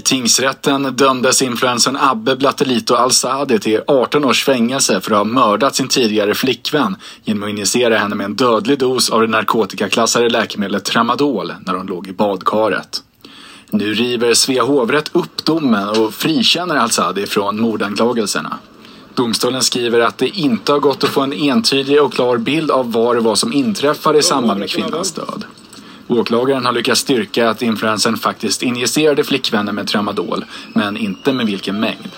I tingsrätten dömdes influensen Abbe Blattelito Al-Saadi till 18 års fängelse för att ha mördat sin tidigare flickvän genom att injicera henne med en dödlig dos av det narkotikaklassade läkemedlet Tramadol när hon låg i badkaret. Nu river Svea hovrätt upp domen och frikänner Al-Saadi från mordanklagelserna. Domstolen skriver att det inte har gått att få en entydig och klar bild av vad det var som inträffade i samband med kvinnans död. Åklagaren har lyckats styrka att influensen faktiskt injicerade flickvännen med tramadol, men inte med vilken mängd.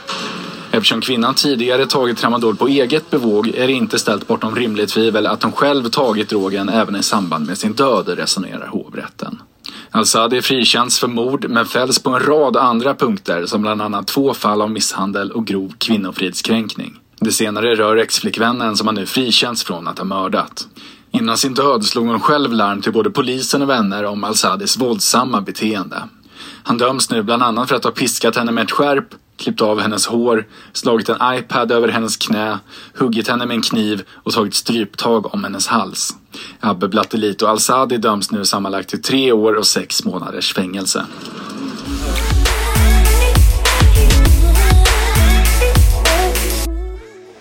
Eftersom kvinnan tidigare tagit tramadol på eget bevåg är det inte ställt bortom rimligt tvivel att hon själv tagit drogen även i samband med sin död, resonerar hovrätten. Al-Sadi frikänns för mord men fälls på en rad andra punkter som bland annat två fall av misshandel och grov kvinnofridskränkning. Det senare rör exflickvännen som han nu frikänns från att ha mördat. Innan sin död slog hon själv larm till både polisen och vänner om Al-Sadis våldsamma beteende. Han döms nu bland annat för att ha piskat henne med ett skärp, klippt av hennes hår, slagit en iPad över hennes knä, huggit henne med en kniv och tagit stryptag om hennes hals. Abbe Blattelito Al-Sadi döms nu sammanlagt till tre år och sex månaders fängelse.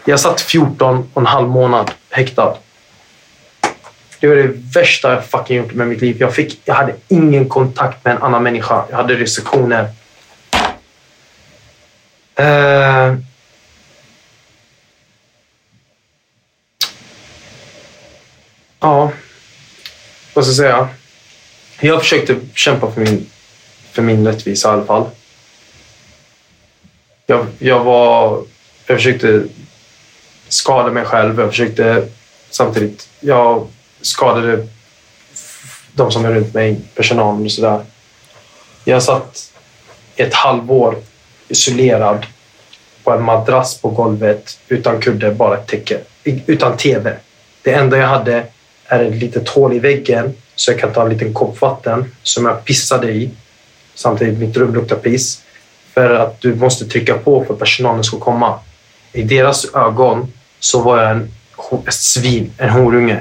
Jag satt 14 och en halv månad häktad. Det var det värsta jag fucking gjort med mitt liv. Jag, fick, jag hade ingen kontakt med en annan människa. Jag hade restriktioner. Uh, ja, vad ska jag säga? Jag försökte kämpa för min, för min rättvisa i alla fall. Jag, jag var... Jag försökte skada mig själv. Jag försökte samtidigt... Jag skadade de som är runt mig, personalen och sådär. Jag satt ett halvår isolerad på en madrass på golvet utan kudde, bara ett täcke. Utan TV. Det enda jag hade är ett litet hål i väggen så jag kan ta en liten kopp vatten som jag pissade i. Samtidigt mitt rum luktar piss. För att du måste trycka på för att personalen ska komma. I deras ögon så var jag en, ett svin, en horunge.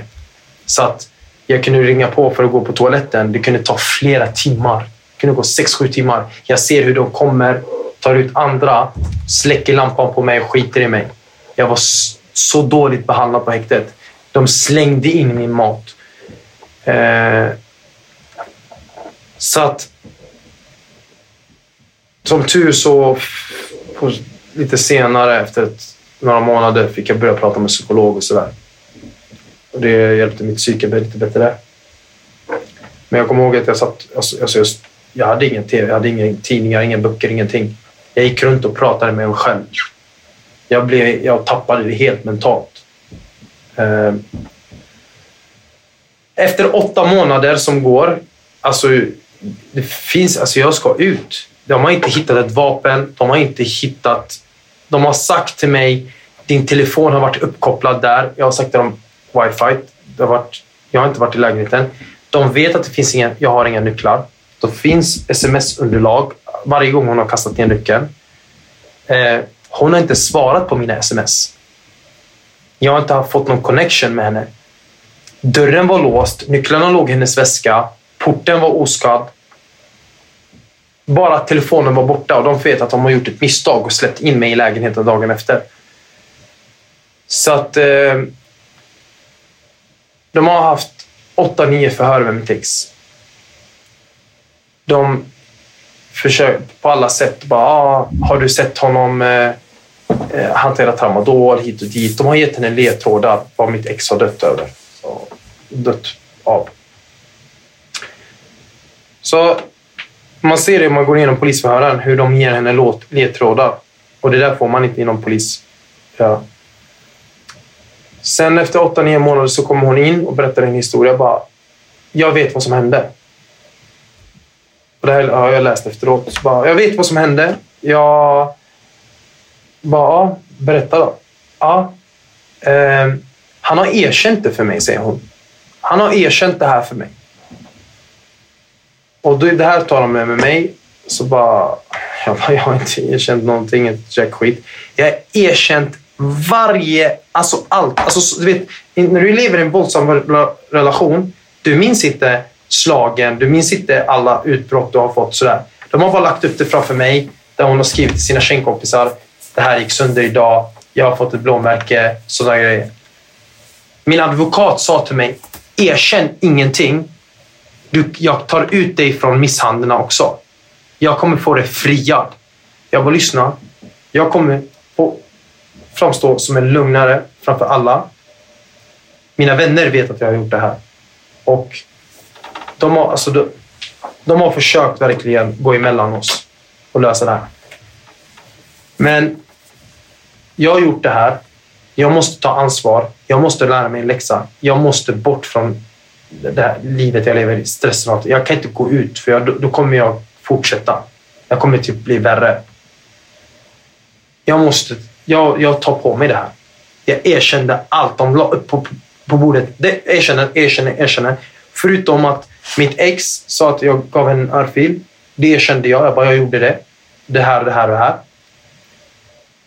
Så att jag kunde ringa på för att gå på toaletten. Det kunde ta flera timmar. Det kunde gå sex, sju timmar. Jag ser hur de kommer, tar ut andra, släcker lampan på mig och skiter i mig. Jag var så dåligt behandlad på häktet. De slängde in min mat. Eh, så att... Som tur så, lite senare, efter ett, några månader, fick jag börja prata med psykolog och sådär. Och det hjälpte mitt psyke lite bättre. Men jag kommer ihåg att jag satt... Alltså, alltså, jag hade ingen tv, jag hade inga tidningar, inga böcker, ingenting. Jag gick runt och pratade med mig själv. Jag, blev, jag tappade det helt mentalt. Ehm. Efter åtta månader som går, alltså, det finns, alltså jag ska ut. De har inte hittat ett vapen, de har inte hittat... De har sagt till mig, din telefon har varit uppkopplad där. Jag har sagt till dem, wifi. Det har varit, jag har inte varit i lägenheten. De vet att det finns inga, jag har inga nycklar. Det finns sms-underlag varje gång hon har kastat ner nyckeln. Eh, hon har inte svarat på mina sms. Jag har inte fått någon connection med henne. Dörren var låst, nycklarna låg i hennes väska, porten var oskadd. Bara att telefonen var borta och de vet att de har gjort ett misstag och släppt in mig i lägenheten dagen efter. Så att eh, de har haft åtta, nio förhör med mitt ex. De försöker på alla sätt bara, ah, har du sett honom eh, eh hantera tramadol hit och dit? De har gett henne ledtrådar vad mitt ex har dött över. Så, dött av. Så man ser det om man går igenom polisförhören, hur de ger henne ledtrådar. Och det där får man inte inom polis. Ja. Sen efter 8-9 månader så kommer hon in och berättar en historia. Bara, jag vet vad som hände. Och det här har jag läst efteråt. Så bara, jag vet vad som hände. Jag... Bara, ja, berätta då. Ja. Eh, han har erkänt det för mig, säger hon. Han har erkänt det här för mig. Och det här tar de med, med mig. Så bara, jag, bara, jag har inte erkänt någonting, inte jack skit. Jag har erkänt varje, alltså allt. Alltså, du vet, när du lever i en våldsam relation, du minns inte slagen, du minns inte alla utbrott du har fått. Sådär. De har bara lagt upp det framför mig, där hon har skrivit till sina tjejkompisar. Det här gick sönder idag, jag har fått ett blåmärke, sådana grejer. Min advokat sa till mig, erkänn ingenting. Du, jag tar ut dig från misshandeln också. Jag kommer få dig friad. Jag bara lyssna. Jag kommer få framstå som en lugnare framför alla. Mina vänner vet att jag har gjort det här. Och de har, alltså, de, de har försökt verkligen gå emellan oss och lösa det här. Men jag har gjort det här. Jag måste ta ansvar. Jag måste lära mig en läxa. Jag måste bort från det här livet jag lever i. Stressen. Jag kan inte gå ut för jag, då, då kommer jag fortsätta. Jag kommer typ bli värre. Jag måste jag, jag tar på mig det här. Jag erkände allt de la upp på, på bordet. Det erkänner, erkänner, erkänner. Förutom att mitt ex sa att jag gav henne en örfil. Det erkände jag. Jag bara, jag gjorde det. Det här, det här och det här.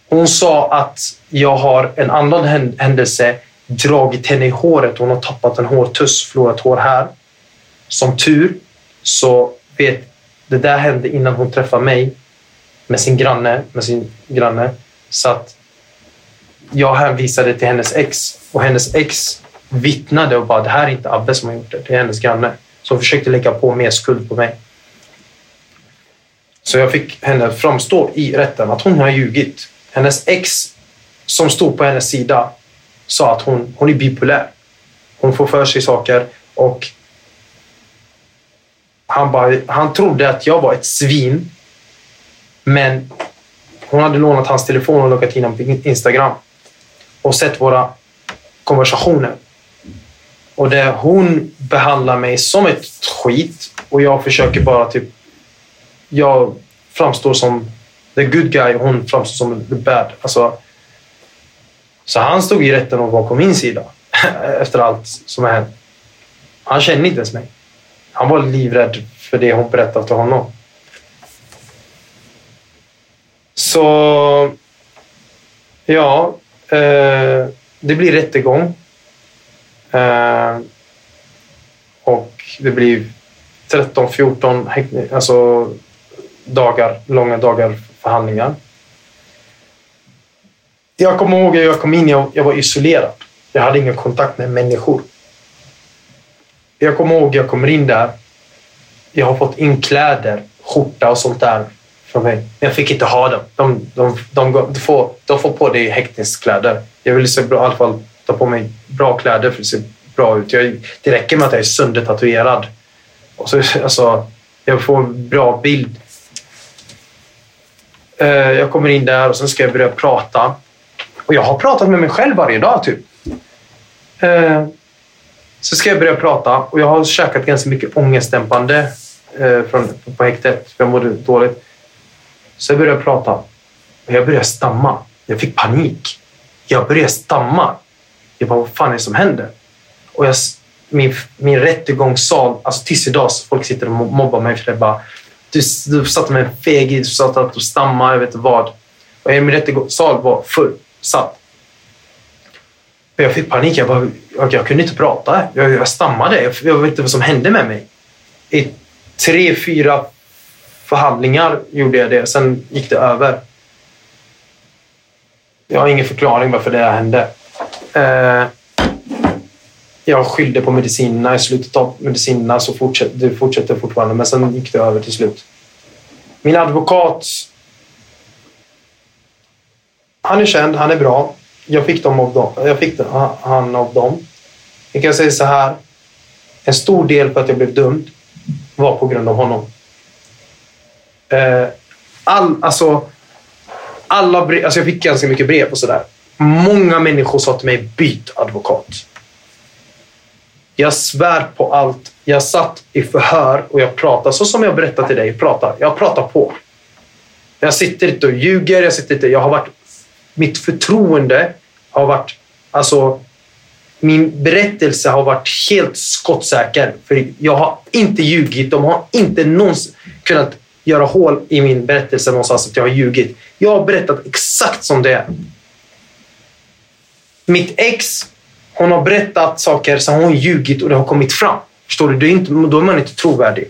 Hon sa att jag har en annan händelse dragit henne i håret. Hon har tappat en hårtuss, förlorat hår här. Som tur så vet det där hände innan hon träffade mig med sin granne. Med sin granne. Så att jag hänvisade till hennes ex och hennes ex vittnade och bara det här är inte Abbe som har gjort det, det är hennes granne. Så hon försökte lägga på mer skuld på mig. Så jag fick henne framstå i rätten att hon har ljugit. Hennes ex som stod på hennes sida sa att hon, hon är bipolär. Hon får för sig saker och han, bara, han trodde att jag var ett svin. Men hon hade lånat hans telefon och loggat in på Instagram och sett våra konversationer. Och det, hon behandlar mig som ett skit och jag försöker bara typ... Jag framstår som the good guy och hon framstår som the bad. Alltså, så han stod i rätten och var på min sida efter allt som har hänt. Han kände inte ens mig. Han var livrädd för det hon berättade till honom. Så... Ja. Eh, det blir rättegång. Eh, och det blir 13-14 alltså dagar, långa dagar förhandlingar. Jag kommer ihåg att jag kom in, jag, jag var isolerad. Jag hade ingen kontakt med människor. Jag kommer ihåg att jag kommer in där. Jag har fått in kläder, skjorta och sånt där från mig. Jag fick inte ha dem. De, de, de, de, får, de får på dig häktningskläder. Jag vill se bra, i alla fall ta på mig bra kläder för att se bra ut. Jag, det räcker med att jag är söndertatuerad. Och så, alltså, jag får en bra bild. Eh, jag kommer in där och sen ska jag börja prata. Och jag har pratat med mig själv varje dag typ. Eh, så ska jag börja prata och jag har käkat ganska mycket ångestdämpande eh, från, på häktet. För jag mådde dåligt. Så jag började prata och jag började stamma. Jag fick panik. Jag började stamma. Jag bara, vad fan är det som händer? Och jag, min, min rättegångssal, alltså tills idag, så folk sitter och mobbar mig för det. Bara, du, du satt med en fegis, du satt och stammade, jag vet inte vad. Och min rättegångssal var fullsatt. Jag fick panik. Jag, bara, jag kunde inte prata. Jag, jag stammade. Jag, jag vet inte vad som hände med mig. I tre, fyra, förhandlingar gjorde jag det. Sen gick det över. Jag har ingen förklaring varför det här hände. Eh, jag skyllde på medicinerna. I slutet av medicinerna så fortsätter det fortsätter fortfarande, men sen gick det över till slut. Min advokat... Han är känd, han är bra. Jag fick, dem av dem. Jag fick han av dem. Jag kan säga så här. En stor del för att jag blev dömd var på grund av honom. Eh, all, alltså, alla brev, alltså jag fick ganska mycket brev och sådär. Många människor sa till mig, byt advokat. Jag svär på allt. Jag satt i förhör och jag pratade så som jag berättade till dig. Pratar. Jag pratar på. Jag sitter inte och ljuger. Jag, sitter inte, jag har varit, mitt förtroende har varit... Alltså, min berättelse har varit helt skottsäker. För jag har inte ljugit. De har inte någonsin kunnat göra hål i min berättelse någonstans att jag har ljugit. Jag har berättat exakt som det är. Mitt ex, hon har berättat saker som hon ljugit och det har kommit fram. Förstår du? Det är inte, då är man inte trovärdig.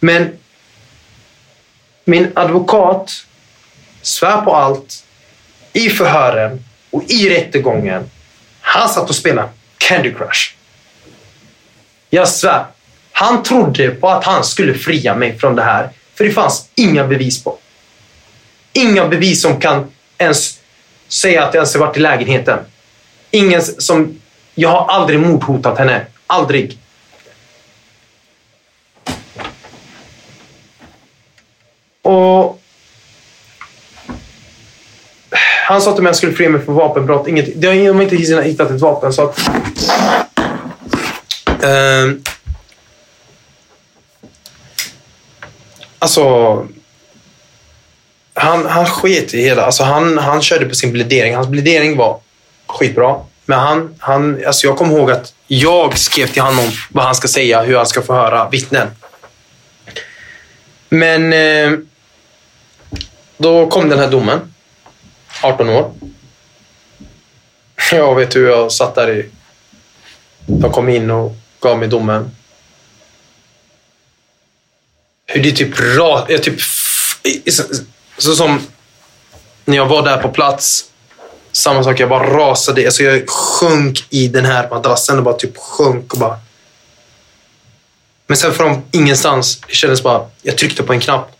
Men min advokat svär på allt i förhören och i rättegången. Han satt och spelade Candy Crush. Jag svär. Han trodde på att han skulle fria mig från det här. För det fanns inga bevis på. Inga bevis som kan ens säga att jag ens har varit i lägenheten. Ingen som... Jag har aldrig mordhotat henne. Aldrig. Och... Han sa till mig att jag skulle fria mig från vapenbrott. Inget, de har inte hittat ett vapen. Så att, um, Alltså... Han, han sket i hela... Alltså han, han körde på sin bledering. Hans blädering var skitbra. Men han, han, alltså jag kommer ihåg att jag skrev till honom vad han ska säga, hur han ska få höra vittnen. Men eh, då kom den här domen. 18 år. Jag vet hur jag satt där i... De kom in och gav mig domen hur det typ rakt... Jag typ... Så som när jag var där på plats. Samma sak, jag bara rasade. Alltså jag sjönk i den här madrassen och bara typ sjönk och bara... Men sen från ingenstans, det kändes bara... Jag tryckte på en knapp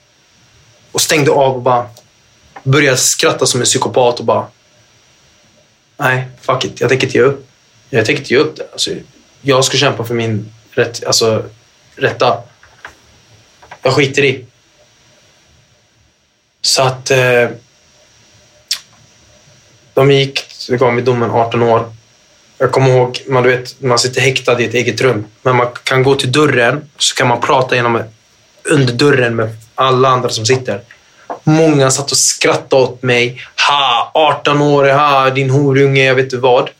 och stängde av och bara började skratta som en psykopat och bara... Nej, fuck it. Jag tänker inte ge upp. Jag tänker inte ge upp det. Alltså, jag ska kämpa för min rätt, alltså, rätta. Jag skiter i. Så att... Eh, de gick, det gav mig domen 18 år. Jag kommer ihåg, man, du vet, man sitter häktad i ett eget rum. Men man kan gå till dörren så kan man prata genom under dörren med alla andra som sitter. Många satt och skrattade åt mig. Ha, 18 år, ha, din horunge, jag vet inte vad.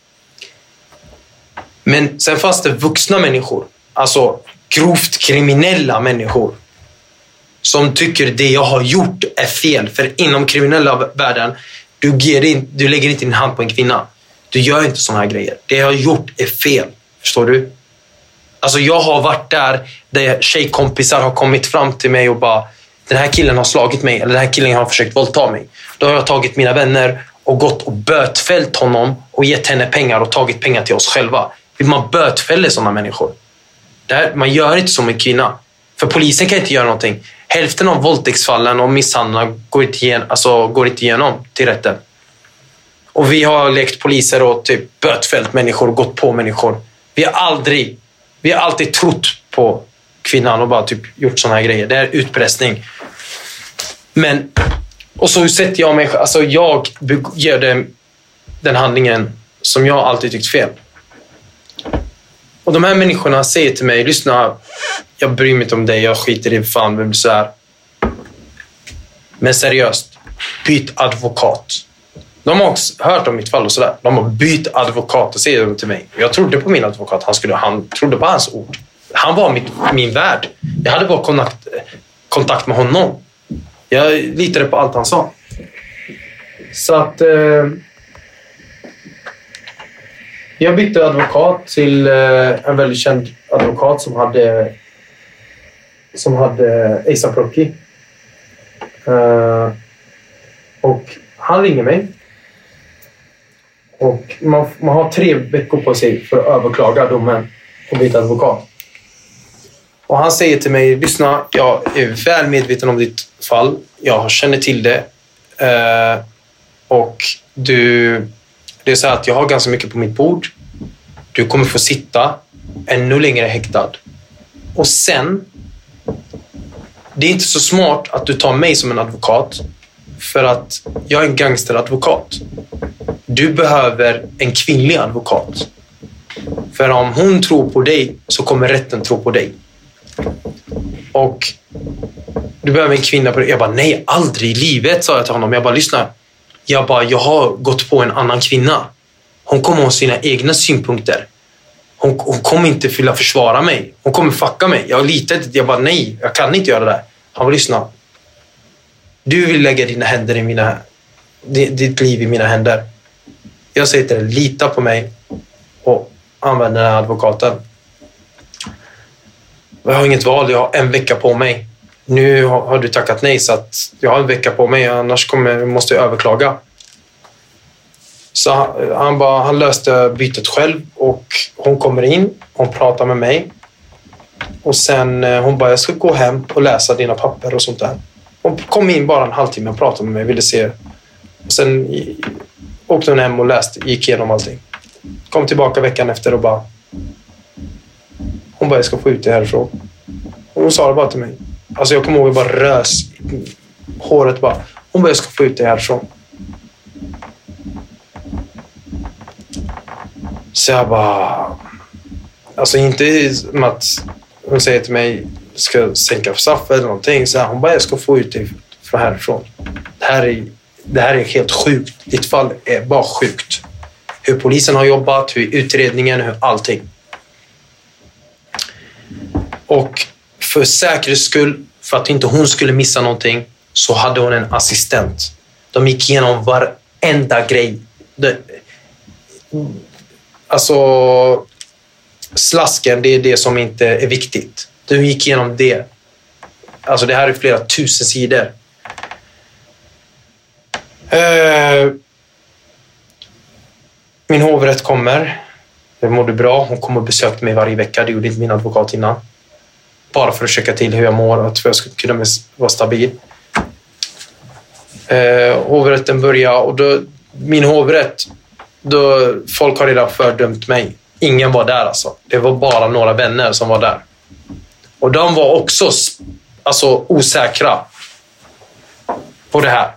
Men sen fanns det vuxna människor. Alltså grovt kriminella människor som tycker det jag har gjort är fel. För inom kriminella världen, du, ger in, du lägger inte din hand på en kvinna. Du gör inte sådana här grejer. Det jag har gjort är fel. Förstår du? Alltså jag har varit där, där tjejkompisar har kommit fram till mig och bara den här killen har slagit mig eller den här killen har försökt våldta mig. Då har jag tagit mina vänner och gått och bötfällt honom och gett henne pengar och tagit pengar till oss själva. Man bötfäller sådana människor. Här, man gör inte som en kvinna. För polisen kan inte göra någonting. Hälften av våldtäktsfallen och misshandlarna går inte, igen, alltså, går inte igenom till rätten. Och vi har lekt poliser och typ bötfällt människor och gått på människor. Vi har aldrig, vi har alltid trott på kvinnan och bara typ gjort såna här grejer. Det är utpressning. Men, och så sätter jag mig alltså jag gör den, den handlingen som jag alltid tyckt fel. Och de här människorna säger till mig, lyssna, jag bryr mig inte om dig, jag skiter i fan vem du är. Men seriöst, byt advokat. De har också hört om mitt fall och sådär. De har bytt advokat och säger de till mig. Jag trodde på min advokat. Han, skulle, han trodde på hans ord. Han var mitt, min värd. Jag hade bara kontakt, kontakt med honom. Jag litade på allt han sa. Så att... Eh, jag bytte advokat till eh, en väldigt känd advokat som hade som hade ASAP Rocky. Eh, och han ringer mig. Och man, man har tre veckor på sig för att överklaga domen och byta advokat. Och han säger till mig, lyssna, jag är väl medveten om ditt fall. Jag känner till det. Eh, och du, det är så här att jag har ganska mycket på mitt bord. Du kommer få sitta ännu längre häktad. Och sen, det är inte så smart att du tar mig som en advokat. För att jag är en gangsteradvokat. Du behöver en kvinnlig advokat. För om hon tror på dig så kommer rätten tro på dig. Och du behöver en kvinna på det. Jag bara, nej, aldrig i livet, sa jag till honom. Jag bara, lyssna. Jag bara, jag har gått på en annan kvinna. Hon kommer ha sina egna synpunkter. Hon, hon kommer inte vilja försvara mig. Hon kommer fucka mig. Jag litar inte. Jag bara, nej, jag kan inte göra det. Han bara, lyssna. Du vill lägga dina händer i mina... Ditt liv i mina händer. Jag säger till dig, lita på mig och använd den här advokaten. Jag har inget val. Jag har en vecka på mig. Nu har du tackat nej så att jag har en vecka på mig. Annars kommer, måste jag överklaga. Så han, han, bara, han löste bytet själv och hon kommer in. Hon pratar med mig. Och sen eh, hon bara, jag ska gå hem och läsa dina papper och sånt där. Hon kom in bara en halvtimme och pratade med mig, ville se. Och sen åkte hon hem och läste, gick igenom allting. Kom tillbaka veckan efter och bara... Hon bara, jag ska få ut det härifrån. Och hon sa det bara till mig. Alltså jag kommer ihåg, jag bara rös. Håret bara. Hon bara, jag ska få ut dig härifrån. Så jag bara... Alltså inte som att hon säger till mig, ska sänka straffet eller någonting. Så hon bara, jag ska få ut dig från härifrån. Det här är, det här är helt sjukt. Ditt fall är bara sjukt. Hur polisen har jobbat, hur utredningen, hur allting. Och för säkerhets skull, för att inte hon skulle missa någonting, så hade hon en assistent. De gick igenom varenda grej. Det, alltså, slasken, det är det som inte är viktigt. De gick igenom det. Alltså det här är flera tusen sidor. Eh, min hovrätt kommer. Jag mådde bra. Hon kom och besökte mig varje vecka. Det gjorde inte min advokat innan. Bara för att checka till hur jag mår och för att jag ska kunna vara stabil. Eh, hovrätten började och då, min hovrätt, då, folk har redan fördömt mig. Ingen var där alltså. Det var bara några vänner som var där. Och de var också alltså, osäkra på det här.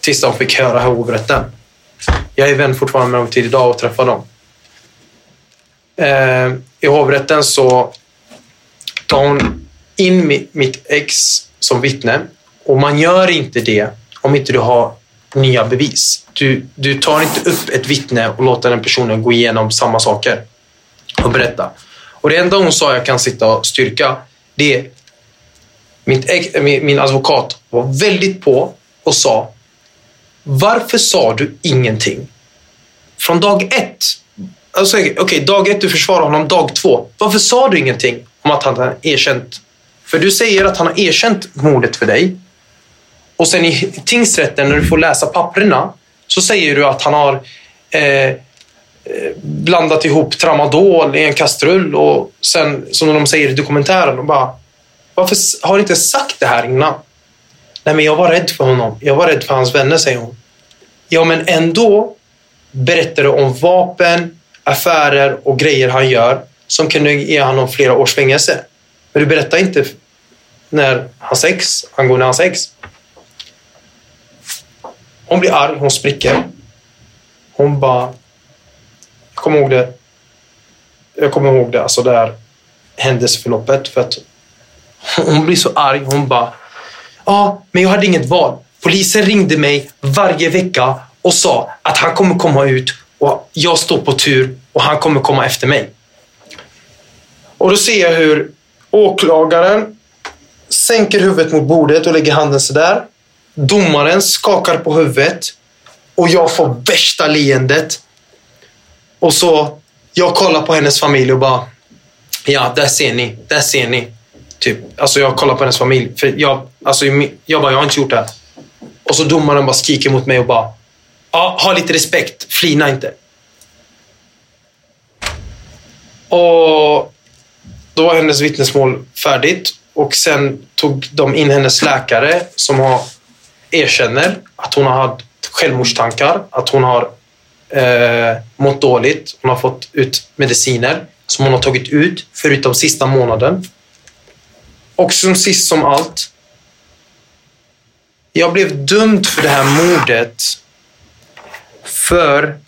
Tills de fick höra hovrätten. Jag är vän fortfarande med dem till idag och träffar dem. Eh, I hovrätten så tar hon in mitt ex som vittne. Och man gör inte det om inte du har nya bevis. Du, du tar inte upp ett vittne och låter den personen gå igenom samma saker och berätta. Och det enda hon sa jag kan sitta och styrka, det är mitt, min advokat var väldigt på och sa varför sa du ingenting? Från dag ett. Alltså, Okej, okay, dag ett du försvarar honom. Dag två. Varför sa du ingenting om att han har erkänt? För du säger att han har erkänt mordet för dig. Och sen i tingsrätten när du får läsa papperna så säger du att han har eh, eh blandat ihop tramadol i en kastrull och sen, som de säger i dokumentären, och bara varför har du inte sagt det här innan? Nej, men jag var rädd för honom. Jag var rädd för hans vänner, säger hon. Ja, men ändå berättar du om vapen, affärer och grejer han gör som kunde ge honom flera års fängelse. Men du berättar inte när hans ex, angående hans ex. Hon blir arg, hon spricker. Hon bara... Jag kommer ihåg det. Jag kommer ihåg det, alltså det här händelseförloppet. För att hon blir så arg. Hon bara... Ja, men jag hade inget val. Polisen ringde mig varje vecka och sa att han kommer komma ut och jag står på tur och han kommer komma efter mig. Och då ser jag hur åklagaren sänker huvudet mot bordet och lägger handen sådär. Domaren skakar på huvudet och jag får värsta leendet. Och så, jag kollar på hennes familj och bara, ja, där ser ni, där ser ni. Typ, alltså jag kollar på hennes familj. För jag, alltså, jag bara, jag har inte gjort det här. Och så domaren bara skriker mot mig och bara, ja, ha lite respekt, flina inte. Och då var hennes vittnesmål färdigt och sen tog de in hennes läkare som har, erkänner att hon har haft självmordstankar, att hon har eh, mått dåligt. Hon har fått ut mediciner som hon har tagit ut förutom sista månaden. Och som sist som allt. Jag blev dömd för det här mordet för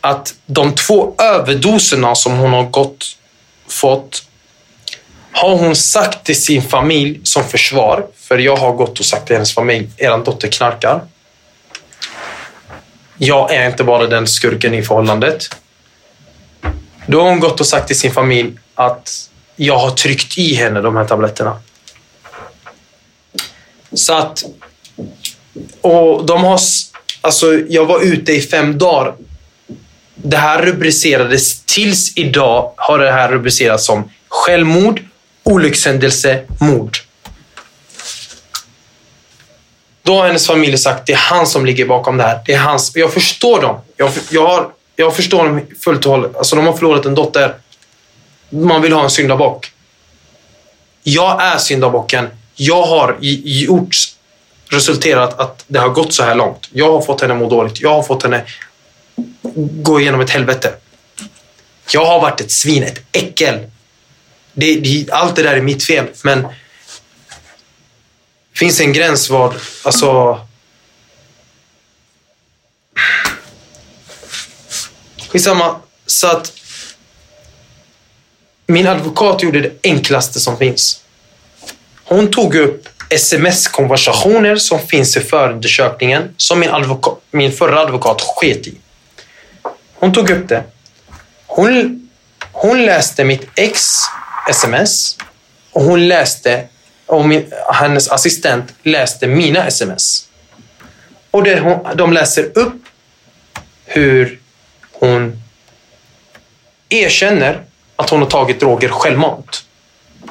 att de två överdoserna som hon har gått, fått har hon sagt till sin familj som försvar, för jag har gått och sagt till hennes familj, eran dotter knarkar. Jag är inte bara den skurken i förhållandet. Då har hon gått och sagt till sin familj att jag har tryckt i henne de här tabletterna. Så att... Och de har... Alltså, jag var ute i fem dagar. Det här rubricerades, tills idag har det här rubricerats som självmord, olyckshändelse, mord. Då har hennes familj sagt det är han som ligger bakom det här. Det är hans. Jag förstår dem. Jag, jag, har, jag förstår dem fullt och hållet. Alltså, de har förlorat en dotter. Man vill ha en syndabock. Jag är syndabocken. Jag har gjort resulterat att det har gått så här långt. Jag har fått henne må dåligt. Jag har fått henne gå igenom ett helvete. Jag har varit ett svin, ett äckel. Det, det, allt det där är mitt fel, men det finns en gräns vad, alltså... Skitsamma. Så att min advokat gjorde det enklaste som finns. Hon tog upp sms-konversationer som finns i förundersökningen som min, advoka, min förra advokat sket i. Hon tog upp det. Hon, hon läste mitt ex sms och hon läste och min, hennes assistent läste mina sms. Och det, hon, de läser upp hur hon erkänner att hon har tagit droger självmant.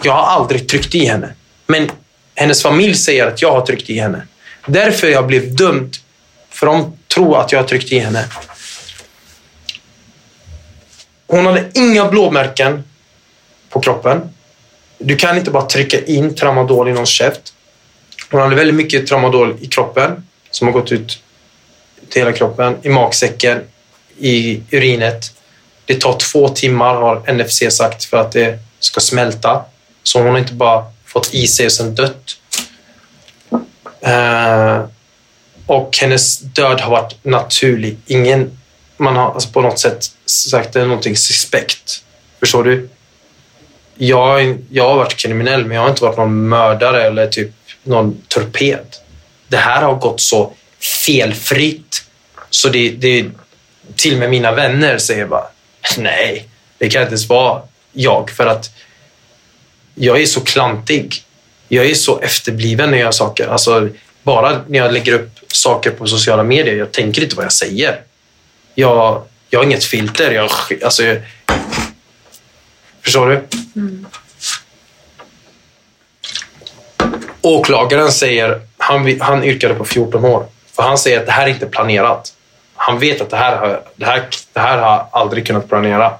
Jag har aldrig tryckt i henne. Men hennes familj säger att jag har tryckt i henne. Därför jag blev dömd. För de tror att jag har tryckt i henne. Hon hade inga blåmärken på kroppen. Du kan inte bara trycka in tramadol i någons käft. Hon hade väldigt mycket tramadol i kroppen som har gått ut till hela kroppen, i magsäcken, i urinet. Det tar två timmar har NFC sagt för att det ska smälta. Så hon har inte bara fått i sig och sen dött. Uh, och hennes död har varit naturlig. Ingen, man har alltså på något sätt sagt det är någonting suspekt. Förstår du? Jag, jag har varit kriminell, men jag har inte varit någon mördare eller typ någon torped. Det här har gått så felfritt så det, det till och med mina vänner säger bara nej, det kan inte ens vara jag för att jag är så klantig. Jag är så efterbliven när jag gör saker. Alltså, bara när jag lägger upp saker på sociala medier, jag tänker inte vad jag säger. Jag, jag har inget filter. Jag, alltså, jag, förstår du? Mm. Åklagaren säger, han, han yrkade på 14 år. För han säger att det här är inte planerat. Han vet att det här, har, det här, det här har aldrig kunnat planera.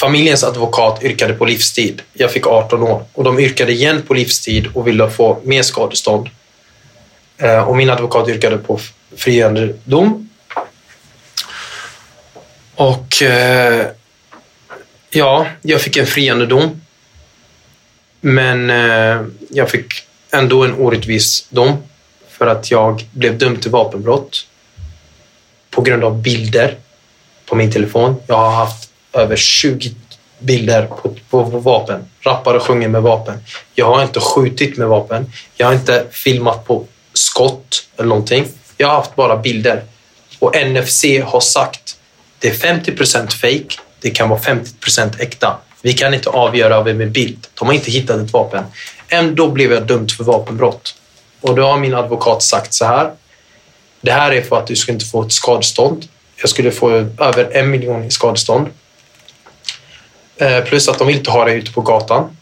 Familjens advokat yrkade på livstid. Jag fick 18 år och de yrkade igen på livstid och ville få mer skadestånd. Eh, och min advokat yrkade på friande dom. Och eh, ja, jag fick en friande dom. Men eh, jag fick ändå en orättvis dom för att jag blev dömd till vapenbrott på grund av bilder på min telefon. Jag har haft över 20 bilder på, på, på vapen. Rappare sjunger med vapen. Jag har inte skjutit med vapen. Jag har inte filmat på skott eller någonting. Jag har haft bara bilder. Och NFC har sagt det är 50 procent fake. Det kan vara 50 procent äkta. Vi kan inte avgöra vem är bild. De har inte hittat ett vapen. Ändå blev jag dömd för vapenbrott. Och då har min advokat sagt så här. Det här är för att du ska inte få ett skadestånd. Jag skulle få över en miljon i skadestånd. Eh, plus att de vill inte ha dig ute på gatan.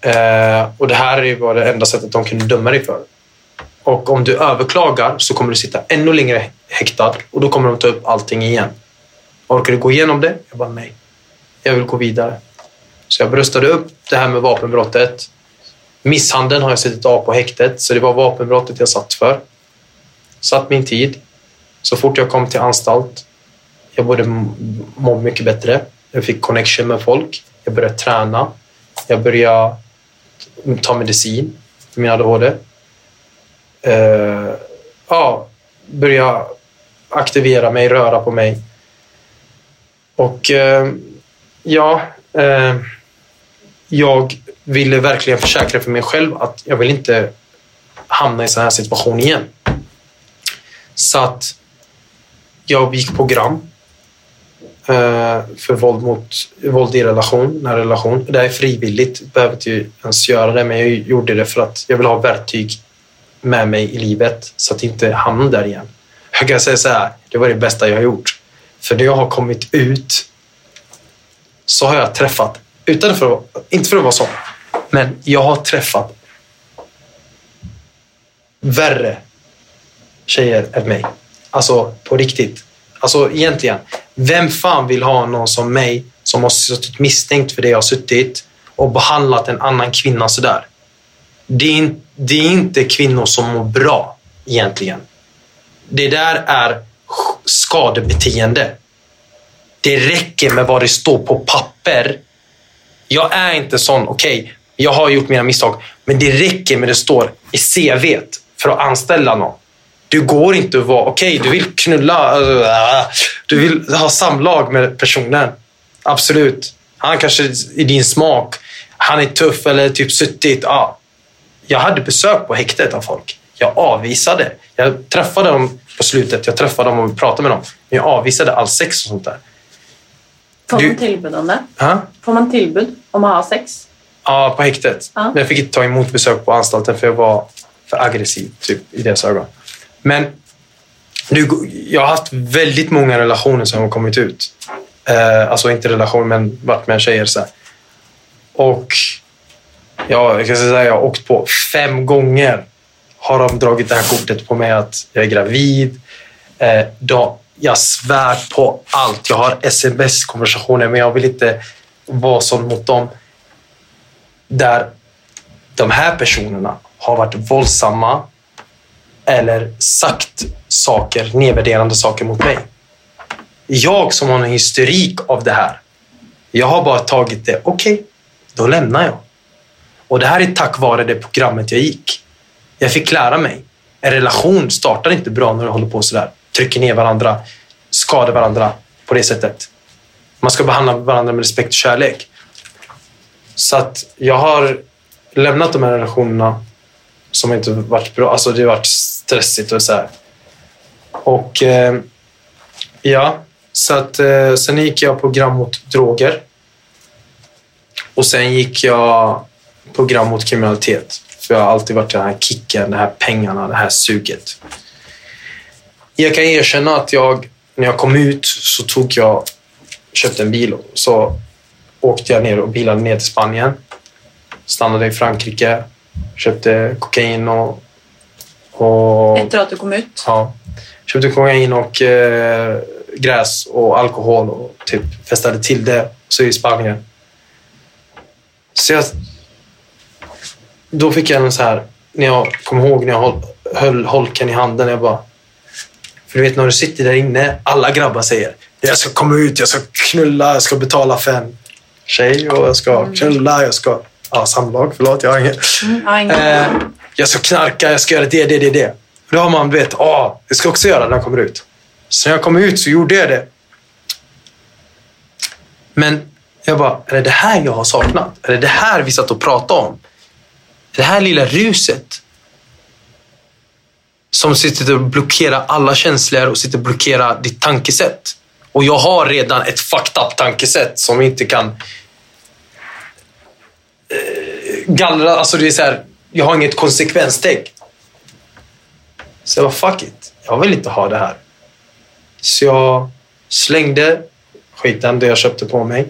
Eh, och det här var det enda sättet de kunde döma dig för. Och om du överklagar så kommer du sitta ännu längre häktad och då kommer de ta upp allting igen. Orkar du gå igenom det? Jag bara nej. Jag vill gå vidare. Så jag bröstade upp det här med vapenbrottet. Misshandeln har jag suttit av på häktet, så det var vapenbrottet jag satt för. Satt min tid. Så fort jag kom till anstalt, jag började må mycket bättre. Jag fick connection med folk. Jag började träna. Jag började ta medicin för min ADHD. Uh, eh, ja, Börja aktivera mig, röra på mig. Och eh, ja, eh, jag ville verkligen försäkra för mig själv att jag vill inte hamna i sån här situation igen. Så att jag gick program eh, för våld, mot, våld i relation, nära relation. Det här är frivilligt, jag behöver inte ens göra det, men jag gjorde det för att jag vill ha verktyg med mig i livet så att jag inte hamnar där igen. Jag kan säga så här, det var det bästa jag har gjort. För när jag har kommit ut så har jag träffat, utan för att, inte för att vara sån, men jag har träffat värre tjejer än mig. Alltså på riktigt. Alltså egentligen, vem fan vill ha någon som mig som har suttit misstänkt för det jag har suttit och behandlat en annan kvinna sådär? Det är, inte det är inte kvinnor som mår bra egentligen. Det där är skadebeteende. Det räcker med vad det står på papper. Jag är inte sån, okej, okay, jag har gjort mina misstag, men det räcker med det står i CV för att anställa någon. Du går inte att vara, okej, okay, du vill knulla, du vill ha samlag med personen. Absolut. Han kanske är din smak. Han är tuff eller typ suttit. Ja. Jag hade besök på häktet av folk. Jag avvisade. Jag träffade dem på slutet. Jag träffade dem och pratade med dem. Men jag avvisade all sex och sånt där. Får Du- man tillbud om det? Ha? Får man tillbud om att ha sex? Ja, på häktet. Ja. Men jag fick inte ta emot besök på anstalten för jag var för aggressiv typ, i deras ögon. Men nu, jag har haft väldigt många relationer som har kommit ut. Eh, alltså inte relationer, men varit med tjejer. Så här. Och ja, jag kan säga att jag har åkt på fem gånger. Har de dragit det här kortet på mig att jag är gravid. Eh, då, jag svär på allt. Jag har sms-konversationer, men jag vill inte vara sån mot dem. Där de här personerna har varit våldsamma eller sagt saker, nedvärderande saker mot mig. Jag som har en historik av det här, jag har bara tagit det, okej, då lämnar jag. Och det här är tack vare det programmet jag gick. Jag fick lära mig. En relation startar inte bra när du håller på sådär. Trycker ner varandra, skadar varandra på det sättet. Man ska behandla varandra med respekt och kärlek. Så att jag har lämnat de här relationerna som inte varit bra. Alltså det har varit stressigt och så här. Och eh, ja, så att eh, sen gick jag program mot droger. Och sen gick jag program mot kriminalitet. För jag har alltid varit den här kicken, de här pengarna, det här suget. Jag kan erkänna att jag, när jag kom ut så tog jag, köpte en bil och så åkte jag ner och bilade ner till Spanien. Stannade i Frankrike, köpte kokain och... och Efter att du kom ut? Ja. Köpte kokain och eh, gräs och alkohol och typ festade till det. Så i Spanien. Så jag... Då fick jag en så här... När jag kom ihåg när jag höll, höll holken i handen. Jag bara... För du vet när du sitter där inne. Alla grabbar säger jag ska komma ut, jag ska knulla, jag ska betala för en tjej och jag ska knulla, jag ska... Ja, samlag. Förlåt, jag har. Ja, ingen... Eh, jag ska knarka, jag ska göra det, det, det, det. Då har man, vet, ah, jag ska också göra det när jag kommer ut. Så när jag kom ut så gjorde jag det. Men jag bara, är det det här jag har saknat? Är det det här vi satt och pratade om? Det här lilla ruset som sitter och blockerar alla känslor och sitter och blockerar ditt tankesätt. Och jag har redan ett fucked up tankesätt som inte kan eh, gallra. Alltså det är så här, jag har inget konsekvenstänk. Så jag var fuck it. Jag vill inte ha det här. Så jag slängde skiten, det jag köpte på mig.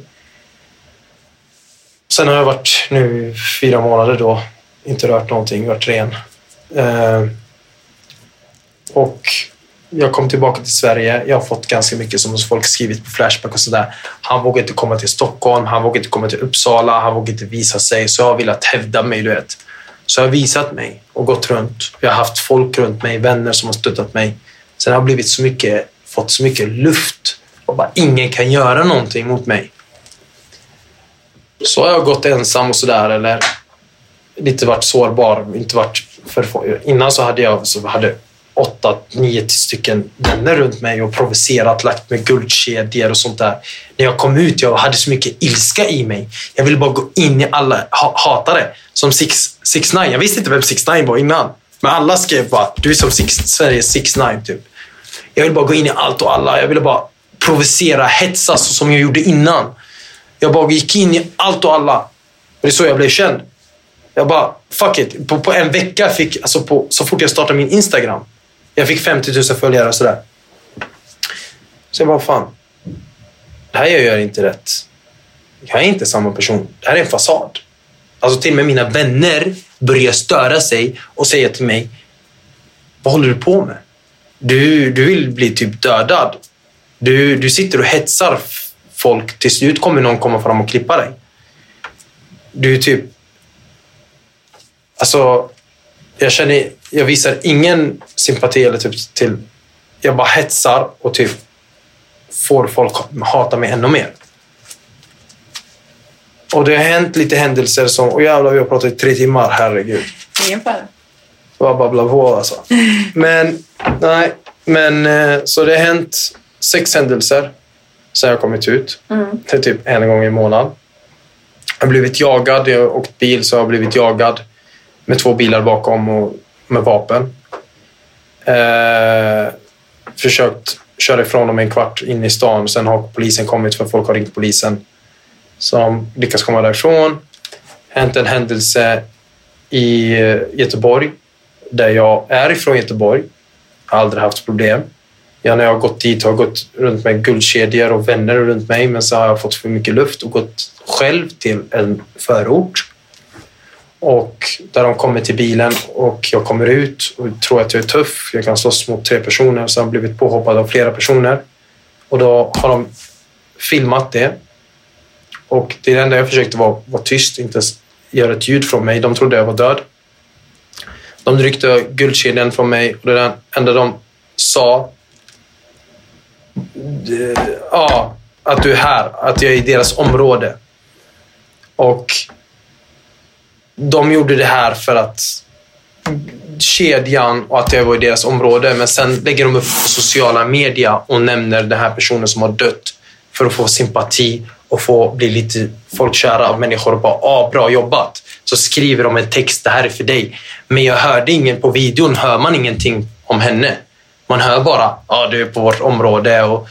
Sen har jag varit nu i fyra månader då. Inte rört någonting, varit ren. Eh, och Jag kom tillbaka till Sverige. Jag har fått ganska mycket som folk skrivit på Flashback och sådär. Han vågar inte komma till Stockholm, han vågar inte komma till Uppsala, han vågar inte visa sig. Så jag har velat hävda mig, du vet. Så jag har visat mig och gått runt. Jag har haft folk runt mig, vänner som har stöttat mig. Sen har jag blivit så mycket, fått så mycket luft och bara ingen kan göra någonting mot mig. Så har jag gått ensam och sådär eller lite varit sårbar. Inte varit för, innan så hade jag så hade åtta, nio stycken vänner runt mig och provocerat, lagt med guldkedjor och sånt där. När jag kom ut jag hade så mycket ilska i mig. Jag ville bara gå in i alla, ha, hatare. Som 6 9 Jag visste inte vem 6 9 var innan. Men alla skrev bara, du är som six, Sveriges 6 9 typ. Jag ville bara gå in i allt och alla. Jag ville bara provocera, hetsa så som jag gjorde innan. Jag bara gick in i allt och alla. Det är så jag blev känd. Jag bara, fuck it. På, på en vecka fick, alltså på, så fort jag startade min Instagram, jag fick 50 000 följare och sådär. Så jag bara, fan. Det här jag gör inte rätt. Jag är inte samma person. Det här är en fasad. Alltså till och med mina vänner börjar störa sig och säga till mig, vad håller du på med? Du, du vill bli typ dödad. Du, du sitter och hetsar folk. Till slut kommer någon komma fram och klippa dig. Du är typ... Alltså, jag känner... Jag visar ingen sympati eller typ till... Jag bara hetsar och typ får folk hata mig ännu mer. Och det har hänt lite händelser som... Och jävlar, vi har pratat i tre timmar. Herregud. Ingen fara. Var babbla på alltså. Men, nej. Men eh, så det har hänt sex händelser sen jag kommit ut. Mm. Det är typ en gång i månaden. Jag har blivit jagad. Jag har åkt bil så jag har blivit jagad med två bilar bakom och med vapen. Eh, försökt köra ifrån dem en kvart in i stan. Sen har polisen kommit för folk har ringt polisen. Som lyckas komma därifrån. Hänt en händelse i eh, Göteborg där jag är ifrån Göteborg. Jag har aldrig haft problem. Jag, när jag har gått dit har jag gått runt med guldkedjor och vänner runt mig men så har jag fått för mycket luft och gått själv till en förort. Och där de kommer till bilen och jag kommer ut och tror att jag är tuff. Jag kan slåss mot tre personer så jag blivit påhoppad av flera personer. Och då har de filmat det. Och det enda jag försökte var vara tyst, inte göra ett ljud från mig. De trodde jag var död. De ryckte guldkedjan från mig och det enda de sa ja, att du är här, att jag är i deras område. Och de gjorde det här för att kedjan och att jag var i deras område. Men sen lägger de upp på sociala media och nämner den här personen som har dött för att få sympati och få bli lite folkkära av människor och bara ah, “bra jobbat”. Så skriver de en text “det här är för dig”. Men jag hörde ingen på videon, hör man ingenting om henne. Man hör bara “ja, du är på vårt område” och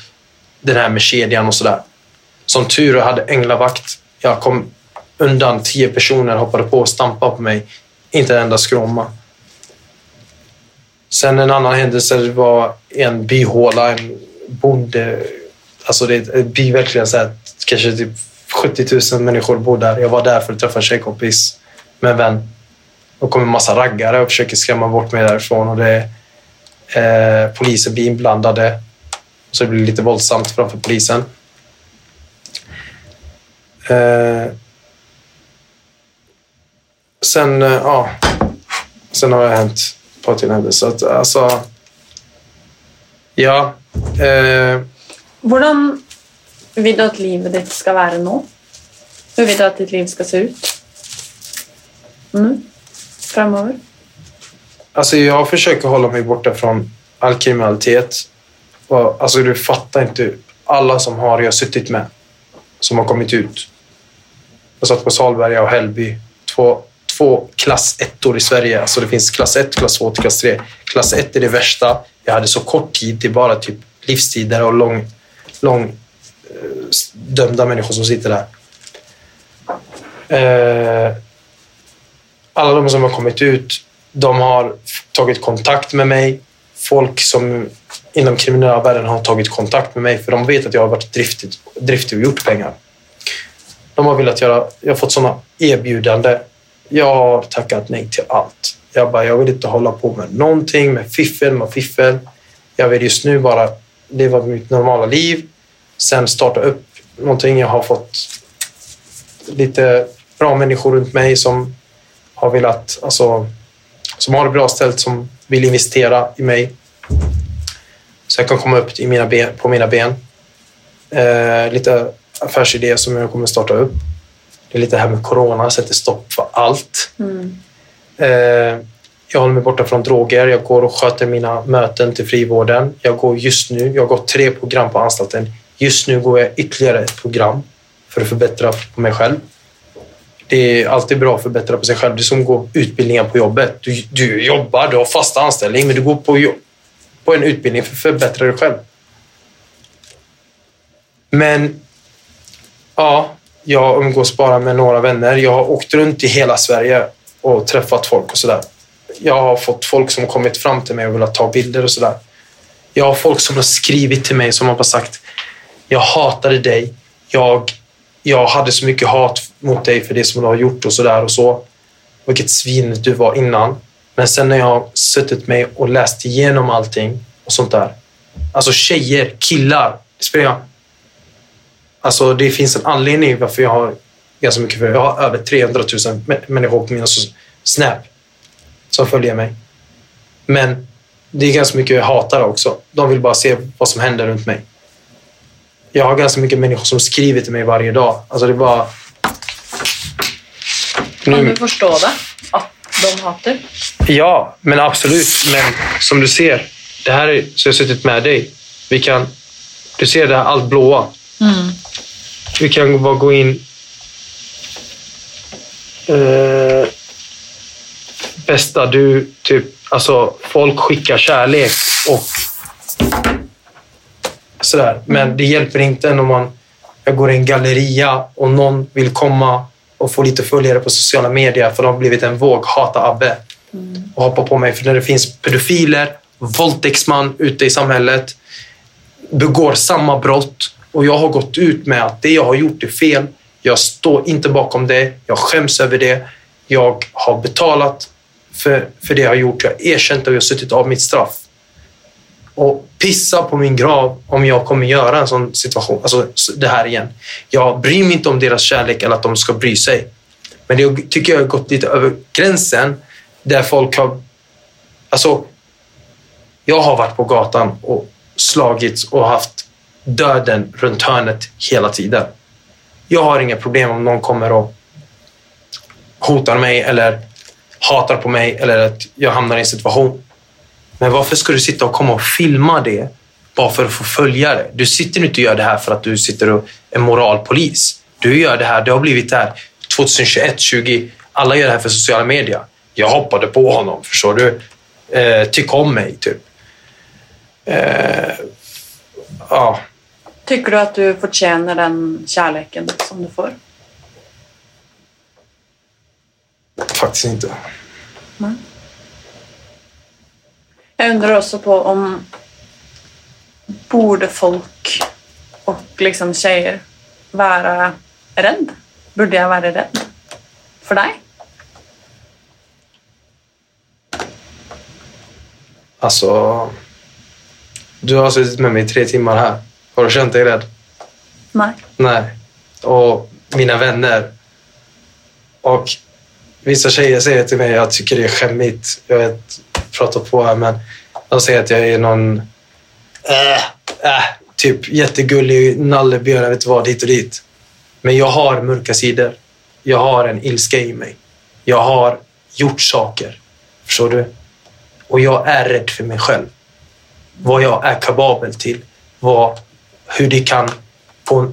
den här med kedjan och sådär. Som tur hade änglavakt. Jag kom undan, tio personer hoppade på och stampade på mig. Inte en enda skråma. Sen en annan händelse var en byhåla, en bonde. Alltså det är en by verkligen så här, kanske typ 70 000 människor bor där. Jag var där för att träffa en tjejkompis med en vän. Och kommer en massa raggare och försöker skrämma bort mig därifrån. Och det, eh, polisen blir inblandade. Så det blir lite våldsamt framför polisen. Eh, sen, eh, ja, sen har det hänt ett par till händelser. Så att, alltså, ja. Eh, Hvordan vil du at livet ditt skal være nå? Hur vil du at ditt liv skal se ut? Nu? Framover? Alltså jag försöker hålla mig borta från all kriminalitet. Och, alltså du fattar inte. Alla som har jag suttit med, som har kommit ut. Jag satt på Salberga och Hällby. Två, två klass ettor i Sverige. Alltså det finns klass 1, klass 2 klass 3. Klass 1 är det värsta. Jag hade så kort tid. Det är bara typ livstider och lång, lång eh, dömda människor som sitter där. Eh, alla de som har kommit ut, de har tagit kontakt med mig. Folk som inom kriminella världen har tagit kontakt med mig för de vet att jag har varit driftig, driftig och gjort pengar. De har velat göra, jag har fått sådana erbjudanden. Jag har tackat nej till allt. Jag bara, jag vill inte hålla på med någonting med fiffel, med fiffel. Jag vill just nu bara leva mitt normala liv. Sen starta upp någonting. Jag har fått lite bra människor runt mig som har velat, alltså, som har det bra ställt, som vill investera i mig. Så jag kan komma upp i mina ben, på mina ben. Eh, lite affärsidéer som jag kommer starta upp. Det är lite det här med corona, sätter stopp för allt. Mm. Eh, jag håller mig borta från droger. Jag går och sköter mina möten till frivården. Jag går just nu, jag har gått tre program på anstalten. Just nu går jag ytterligare ett program för att förbättra på mig själv. Det är alltid bra att förbättra på sig själv. Det är som att gå utbildningar på jobbet. Du, du jobbar, du har fast anställning, men du går på, på en utbildning för att förbättra dig själv. Men ja, jag umgås bara med några vänner. Jag har åkt runt i hela Sverige och träffat folk och sådär. Jag har fått folk som har kommit fram till mig och velat ta bilder och sådär. Jag har folk som har skrivit till mig som har bara sagt jag hatade dig. Jag, jag hade så mycket hat mot dig för det som du har gjort och sådär och så. Vilket svin du var innan. Men sen när jag har suttit mig och läst igenom allting och sånt där. Alltså tjejer, killar. Det spelar. Alltså det finns en anledning varför jag har ganska mycket för. Jag har över 300 000 mä- människor på mina so- Snap som följer mig. Men det är ganska mycket hatare också. De vill bara se vad som händer runt mig. Jag har ganska mycket människor som skriver till mig varje dag. Alltså det är bara... Kan du förstå det? Att de hatar? Ja, men absolut. Men som du ser, det här är så jag har suttit med dig. Vi kan... Du ser det här allt blåa. Mm. Vi kan bara gå in... Eh, bästa, du typ... Alltså, folk skickar kärlek och sådär. Men det hjälper inte när man... Jag går i en galleria och någon vill komma och få lite följare på sociala medier för de har blivit en våg hata Abbe och hoppa på mig. För när det finns pedofiler, våldtäktsman ute i samhället, begår samma brott och jag har gått ut med att det jag har gjort är fel. Jag står inte bakom det. Jag skäms över det. Jag har betalat för, för det jag har gjort. Jag har erkänt och jag har suttit av mitt straff. Och pissa på min grav om jag kommer göra en sån situation, alltså det här igen. Jag bryr mig inte om deras kärlek eller att de ska bry sig. Men det tycker jag har gått lite över gränsen där folk har... Alltså, jag har varit på gatan och slagits och haft döden runt hörnet hela tiden. Jag har inga problem om någon kommer och hotar mig eller hatar på mig eller att jag hamnar i en situation. Men varför ska du sitta och komma och filma det bara för att få följare? Du sitter inte och gör det här för att du sitter och är moralpolis. Du gör det här, det har blivit det här 2021, 20 Alla gör det här för sociala medier. Jag hoppade på honom, förstår du? Eh, tyck om mig, typ. Eh, ja, Tycker du att du förtjänar den kärleken som du får? faktiskt inte. Jag undrar också på om borde folk och liksom tjejer vara rädd? Borde jag vara rädd för dig? Alltså, du har suttit med mig i tre timmar här. Har du känt dig rädd? Nej. Nej. Och mina vänner. Och vissa tjejer säger till mig att jag tycker det är skämmigt. Jag vet, pratar på här, men de säger att jag är någon äh, äh, typ jättegullig nallebjörn, jag vet inte vad, hit och dit. Men jag har mörka sidor. Jag har en ilska i mig. Jag har gjort saker. Förstår du? Och jag är rädd för mig själv. Vad jag är kapabel till. Vad, hur det kan, på,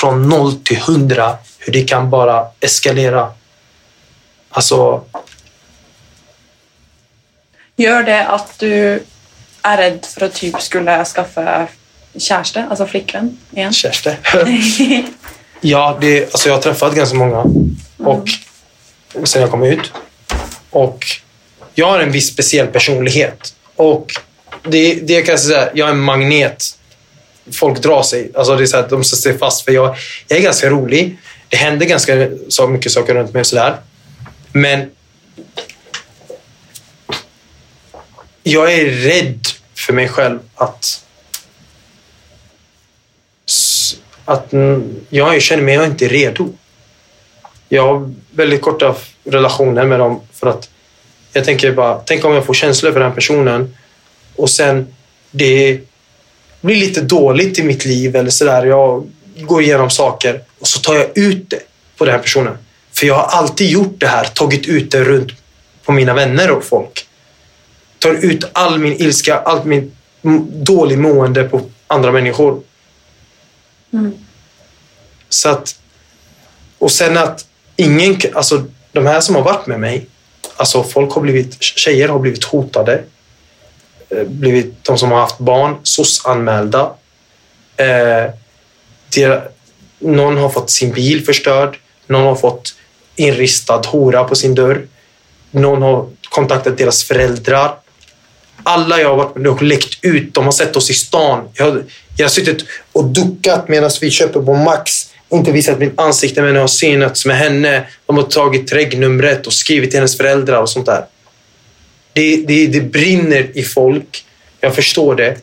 från noll till hundra, hur det kan bara eskalera. Alltså, Gör det att du är rädd för att typ skulle skaffa kärste, alltså flickvän igen? Kärste. ja, det, alltså jag har träffat ganska många och sen jag kom ut. Och jag har en viss speciell personlighet. Och det, det jag kan säga, jag är en magnet. Folk drar sig. Alltså det är så här, de sätter sig fast. För jag, jag är ganska rolig. Det händer ganska så mycket saker runt mig och sådär. Men jag är rädd för mig själv att att jag känner mig jag är inte redo. Jag har väldigt korta relationer med dem för att jag tänker bara, tänk om jag får känslor för den personen och sen det blir lite dåligt i mitt liv eller sådär. Jag går igenom saker och så tar jag ut det på den här personen. För jag har alltid gjort det här, tagit ut det runt på mina vänner och folk. Tar ut all min ilska, allt min m- dålig mående på andra människor. Så att... Och sen att ingen... Alltså de här som har varit med mig, alltså folk har blivit... Tjejer har blivit hotade. Eh, blivit, de som har haft barn, SOS-anmälda. Eh, någon har fått sin bil förstörd. Någon har fått inristad hora på sin dörr. Någon har kontaktat deras föräldrar. Alla jag har varit med och läckt ut, de har sett oss i stan. Jag har, jag har suttit och duckat medan vi köper på Max. Inte visat mitt ansikte men jag har synats med henne. De har tagit regnumret och skrivit till hennes föräldrar och sånt där. Det, det, det brinner i folk. Jag förstår det.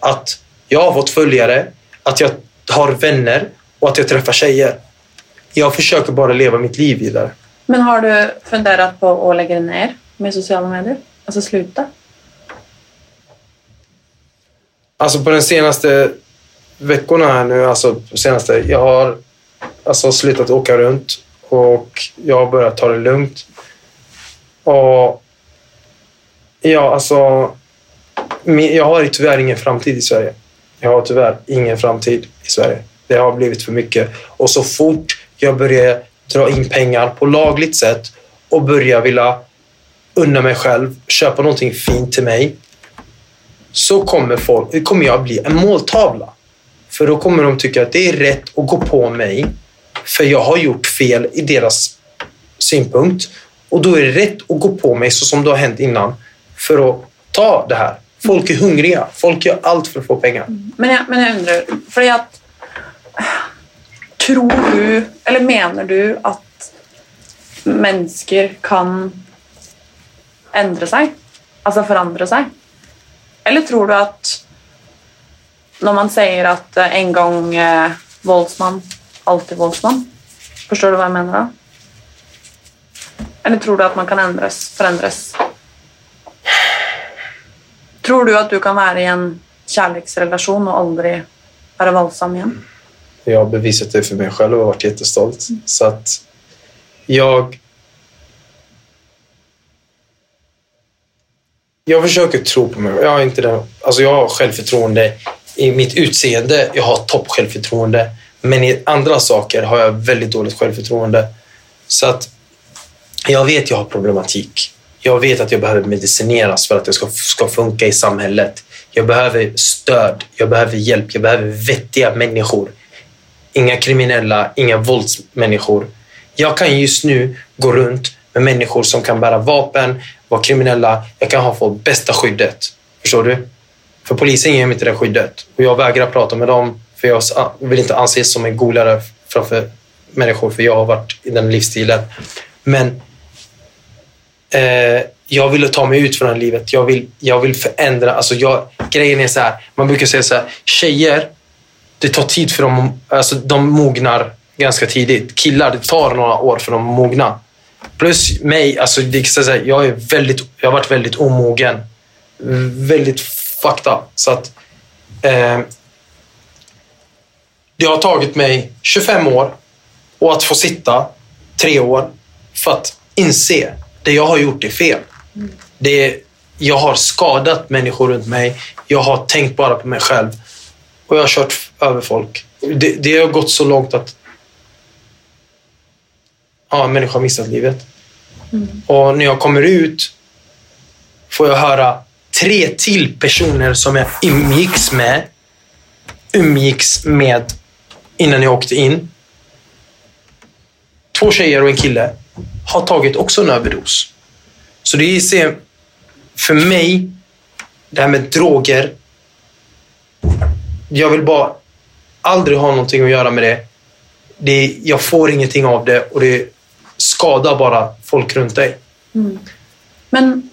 Att jag har fått följare, att jag har vänner och att jag träffar tjejer. Jag försöker bara leva mitt liv vidare. Men har du funderat på att lägga ner med sociala medier? Alltså sluta? Alltså på den senaste veckorna här nu, alltså senaste, jag har alltså slutat åka runt och jag har börjat ta det lugnt. Och ja, alltså jag har tyvärr ingen framtid i Sverige. Jag har tyvärr ingen framtid i Sverige. Det har blivit för mycket. Och så fort jag börjar dra in pengar på lagligt sätt och börjar vilja unna mig själv, köpa någonting fint till mig, så kommer, folk, kommer jag bli en måltavla. För då kommer de tycka att det är rätt att gå på mig för jag har gjort fel i deras synpunkt. Och då är det rätt att gå på mig så som det har hänt innan för att ta det här. Folk är hungriga. Folk gör allt för att få pengar. Men jag, men jag undrar, för att tror du, eller menar du att människor kan ändra sig? Alltså förändra sig? Eller tror du att när man säger att eh, en gång eh, våldsman, alltid våldsman? Förstår du vad jag menar? Då? Eller tror du att man kan ändras, förändras? Tror du att du kan vara i en kärleksrelation och aldrig vara våldsam igen? Jag har bevisat det för mig själv och varit jättestolt. Så att jag... Jag försöker tro på mig. Jag har inte det. Alltså jag har självförtroende i mitt utseende. Jag har topp självförtroende. Men i andra saker har jag väldigt dåligt självförtroende. Så att jag vet jag har problematik. Jag vet att jag behöver medicineras för att det ska, ska funka i samhället. Jag behöver stöd, jag behöver hjälp, jag behöver vettiga människor. Inga kriminella, inga våldsmänniskor. Jag kan just nu gå runt med människor som kan bära vapen, vara kriminella. Jag kan ha få bästa skyddet. Förstår du? För polisen ger mig inte det skyddet. Och jag vägrar prata med dem för jag vill inte anses som en golare framför människor för jag har varit i den livsstilen. Men eh, jag ville ta mig ut från det här livet. Jag vill, jag vill förändra. Alltså jag, grejen är så här. Man brukar säga så här. Tjejer, det tar tid för dem. Alltså de mognar ganska tidigt. Killar, det tar några år för dem att mogna. Plus mig, alltså det så här, jag, är väldigt, jag har varit väldigt omogen. Väldigt fucked up. Så att, eh, det har tagit mig 25 år och att få sitta tre år för att inse det jag har gjort är fel. Det, jag har skadat människor runt mig. Jag har tänkt bara på mig själv. Och jag har kört över folk. Det, det har gått så långt att ja, en människa har missat livet. Och när jag kommer ut får jag höra tre till personer som jag umgicks med umgicks med innan jag åkte in. Två tjejer och en kille har tagit också en överdos. Så det är för mig, det här med droger. Jag vill bara aldrig ha någonting att göra med det. det jag får ingenting av det och det skadar bara folk runt dig. Mm. Men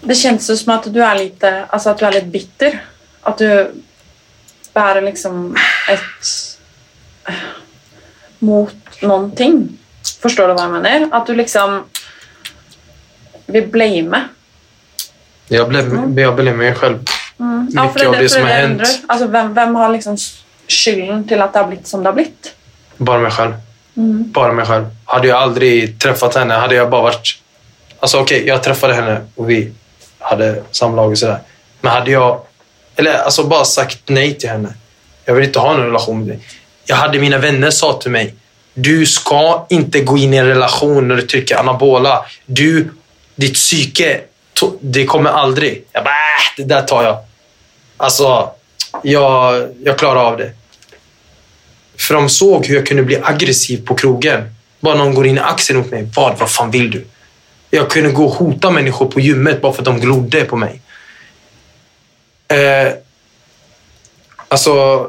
Det känns ju som att du är lite, alltså att du är lite bitter. Att du bär liksom ett eh, mot någonting. Förstår du vad jag menar? Att du liksom vill blame. Jag blev, jag blev mig själv. Mm. Ja, Mycket av det som har hänt. undrar. Alltså, vem, vem har liksom skylden till att det har blivit som det har blivit? Bara mig själv. Mm. Bara mig själv. Hade jag aldrig träffat henne hade jag bara varit... Alltså okej, jag träffade henne och vi hade samlag och sådär. Men hade jag... Eller alltså bara sagt nej till henne. Jag vill inte ha någon relation med dig. Jag hade mina vänner sa till mig. Du ska inte gå in i en relation när du trycker anabola. Du, ditt psyke, det kommer aldrig. Jag bara, äh, det där tar jag. Alltså, jag, jag klarar av det. För de såg hur jag kunde bli aggressiv på krogen. Bara någon går in i axeln mot mig. Vad, vad fan vill du? Jag kunde gå och hota människor på gymmet bara för att de glodde på mig. Eh, alltså,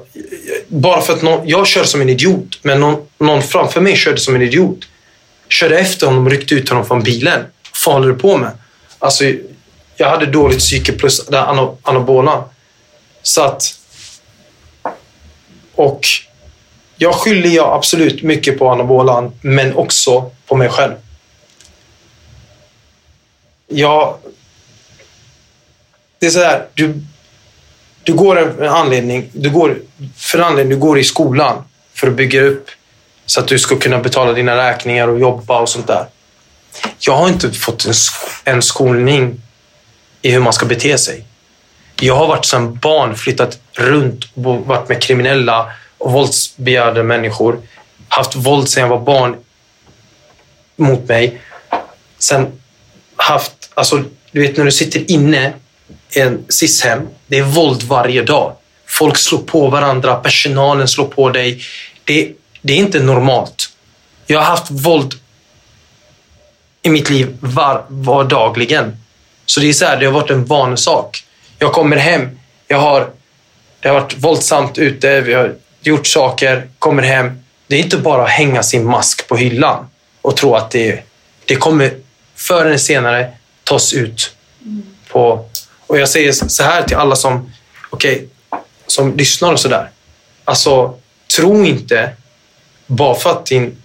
bara för att någon, jag kör som en idiot, men någon, någon framför mig körde som en idiot. Körde efter honom och ryckte ut honom från bilen. Vad håller du på med? Alltså, jag hade dåligt psyke plus den anabola. Så att... Och jag skyller jag absolut mycket på anabolan, men också på mig själv. Jag... Det är så här, du, du går en anledning, du går, för anledning, du går i skolan för att bygga upp så att du ska kunna betala dina räkningar och jobba och sånt där. Jag har inte fått en, sk- en skolning i hur man ska bete sig. Jag har varit som barn, flyttat runt och varit med kriminella och våldsbegärda människor. Haft våld sedan jag var barn mot mig. Sen haft, alltså du vet när du sitter inne en SIS-hem, det är våld varje dag. Folk slår på varandra, personalen slår på dig. Det, det är inte normalt. Jag har haft våld i mitt liv var, vardagligen. Så det är så här, det har varit en vanesak. Jag kommer hem, jag har, det har varit våldsamt ute, vi har gjort saker, kommer hem. Det är inte bara att hänga sin mask på hyllan och tro att det, det kommer förr eller senare tas ut på... Och jag säger så här till alla som, okay, som lyssnar och sådär. Alltså, tro inte bara för att din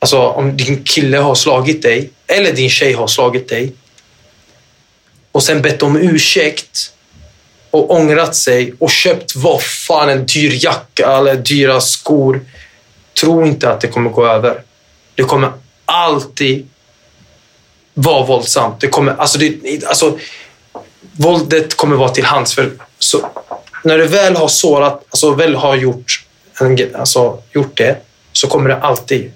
Alltså om din kille har slagit dig eller din tjej har slagit dig och sen bett om ursäkt och ångrat sig och köpt vad fan en dyr jacka eller dyra skor. Tro inte att det kommer gå över. Det kommer alltid vara våldsamt. Det kommer, alltså det, alltså, våldet kommer vara till hands. För, så, när du väl har sårat, alltså väl har gjort, en, alltså, gjort det, så kommer det alltid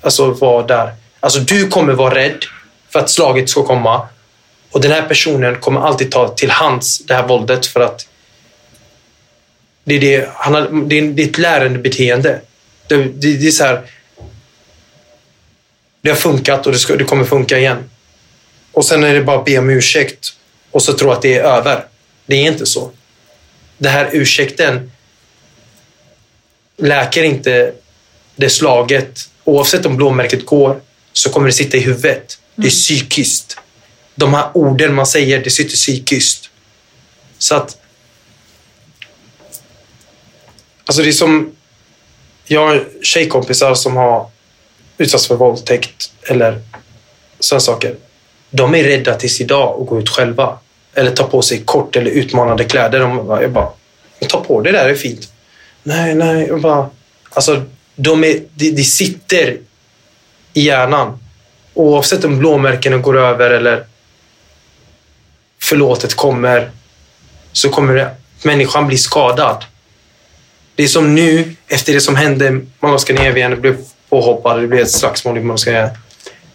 alltså, vara där. Alltså, du kommer vara rädd för att slaget ska komma. Och den här personen kommer alltid ta till hands det här våldet för att det är, det, han har, det är, det ett lärandebeteende. Det, det, det är så här, det har funkat och det, ska, det kommer funka igen. Och sen är det bara att be om ursäkt och så tro att det är över. Det är inte så. Det här ursäkten läker inte det slaget. Oavsett om blåmärket går så kommer det sitta i huvudet. Det är psykiskt. De här orden man säger, det sitter psykiskt. Så att... Alltså det är som... Jag har tjejkompisar som har utsatts för våldtäkt eller sådana saker. De är rädda tills idag att gå ut själva. Eller ta på sig kort eller utmanande kläder. De, bara- jag bara, ta på det där, det är fint. Nej, nej. Jag bara, alltså, de, är, de, de sitter i hjärnan. Oavsett om blåmärkena går över eller förlåtet kommer så kommer det, människan bli skadad. Det är som nu, efter det som hände Mount Scandinavian, det blev påhoppad, det blev ett slagsmål i ska...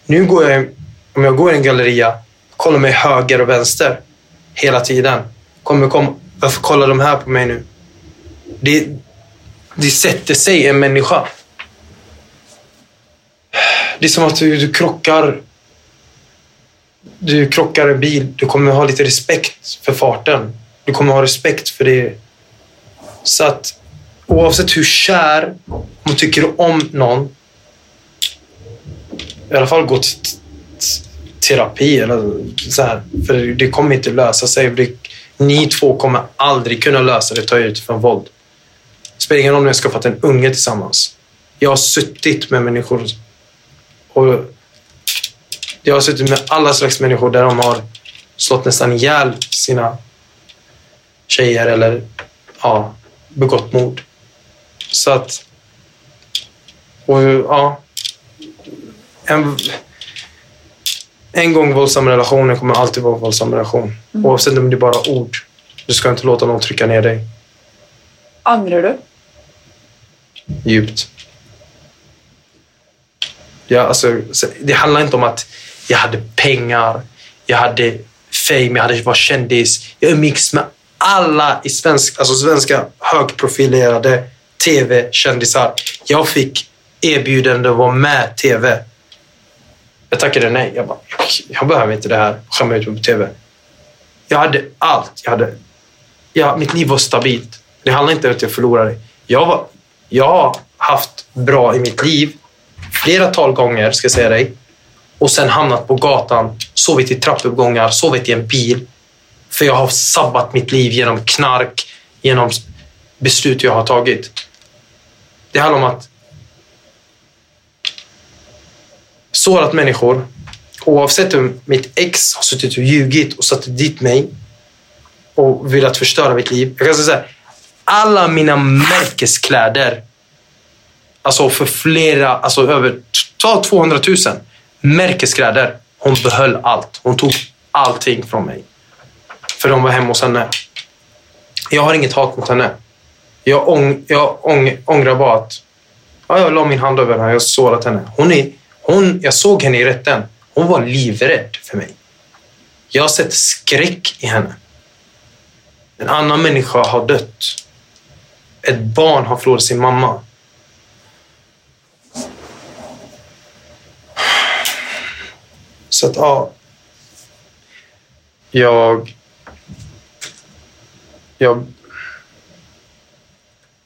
Nu går jag, om jag går i en galleria, kollar mig höger och vänster hela tiden. Kommer kom, varför kollar de här på mig nu? Det, det sätter sig en människa. Det är som att du, du krockar du krockar en bil, du kommer ha lite respekt för farten. Du kommer ha respekt för det. Så att oavsett hur kär man tycker om någon, i alla fall gå till, terapi eller så här. För det kommer inte lösa sig. Det, ni två kommer aldrig kunna lösa det, ta er utifrån våld. Det spelar ingen roll om ni har skaffat en unge tillsammans. Jag har suttit med människor och jag har suttit med alla slags människor där de har slått nästan ihjäl sina tjejer eller ja, begått mord. Så att... Och ja... En, en gång våldsam relation kommer alltid vara våldsam relation. Mm. Oavsett om det är bara ord. Du ska inte låta någon trycka ner dig Angrar du? djupt. Ja, alltså, så- det handlar inte om att jag hade pengar, jag hade fame, jag hade var kändis. Jag umgicks med alla i svensk, alltså svenska högprofilerade tv-kändisar. Jag fick erbjudande att vara med tv. Jag tackade nej. Jag bara, jag behöver inte det här. Skämma ut mig på tv. Jag hade allt. Jag hade, jag, mitt liv var stabilt. Det handlar inte om att jag förlorade. Jag, var, jag har haft bra i mitt liv flera tal gånger, ska jag säga dig. Och sen hamnat på gatan, sovit i trappuppgångar, sovit i en bil. För jag har sabbat mitt liv genom knark, genom beslut jag har tagit. Det handlar om att sårat människor. Oavsett om mitt ex har suttit och ljugit och satt dit mig och velat förstöra mitt liv. Jag kan säga så här, alla mina märkeskläder, alltså för flera, alltså över ta 200 000 märkeskläder. Hon behöll allt. Hon tog allting från mig. För de var hemma hos henne. Jag har inget hat mot henne. Jag, ång, jag ång, ångrar bara att ja, jag la min hand över henne. Jag har sårat henne. Hon är, hon, jag såg henne i rätten. Hon var livrädd för mig. Jag har sett skräck i henne. En annan människa har dött. Ett barn har förlorat sin mamma. Så att, ja. Jag... Jag...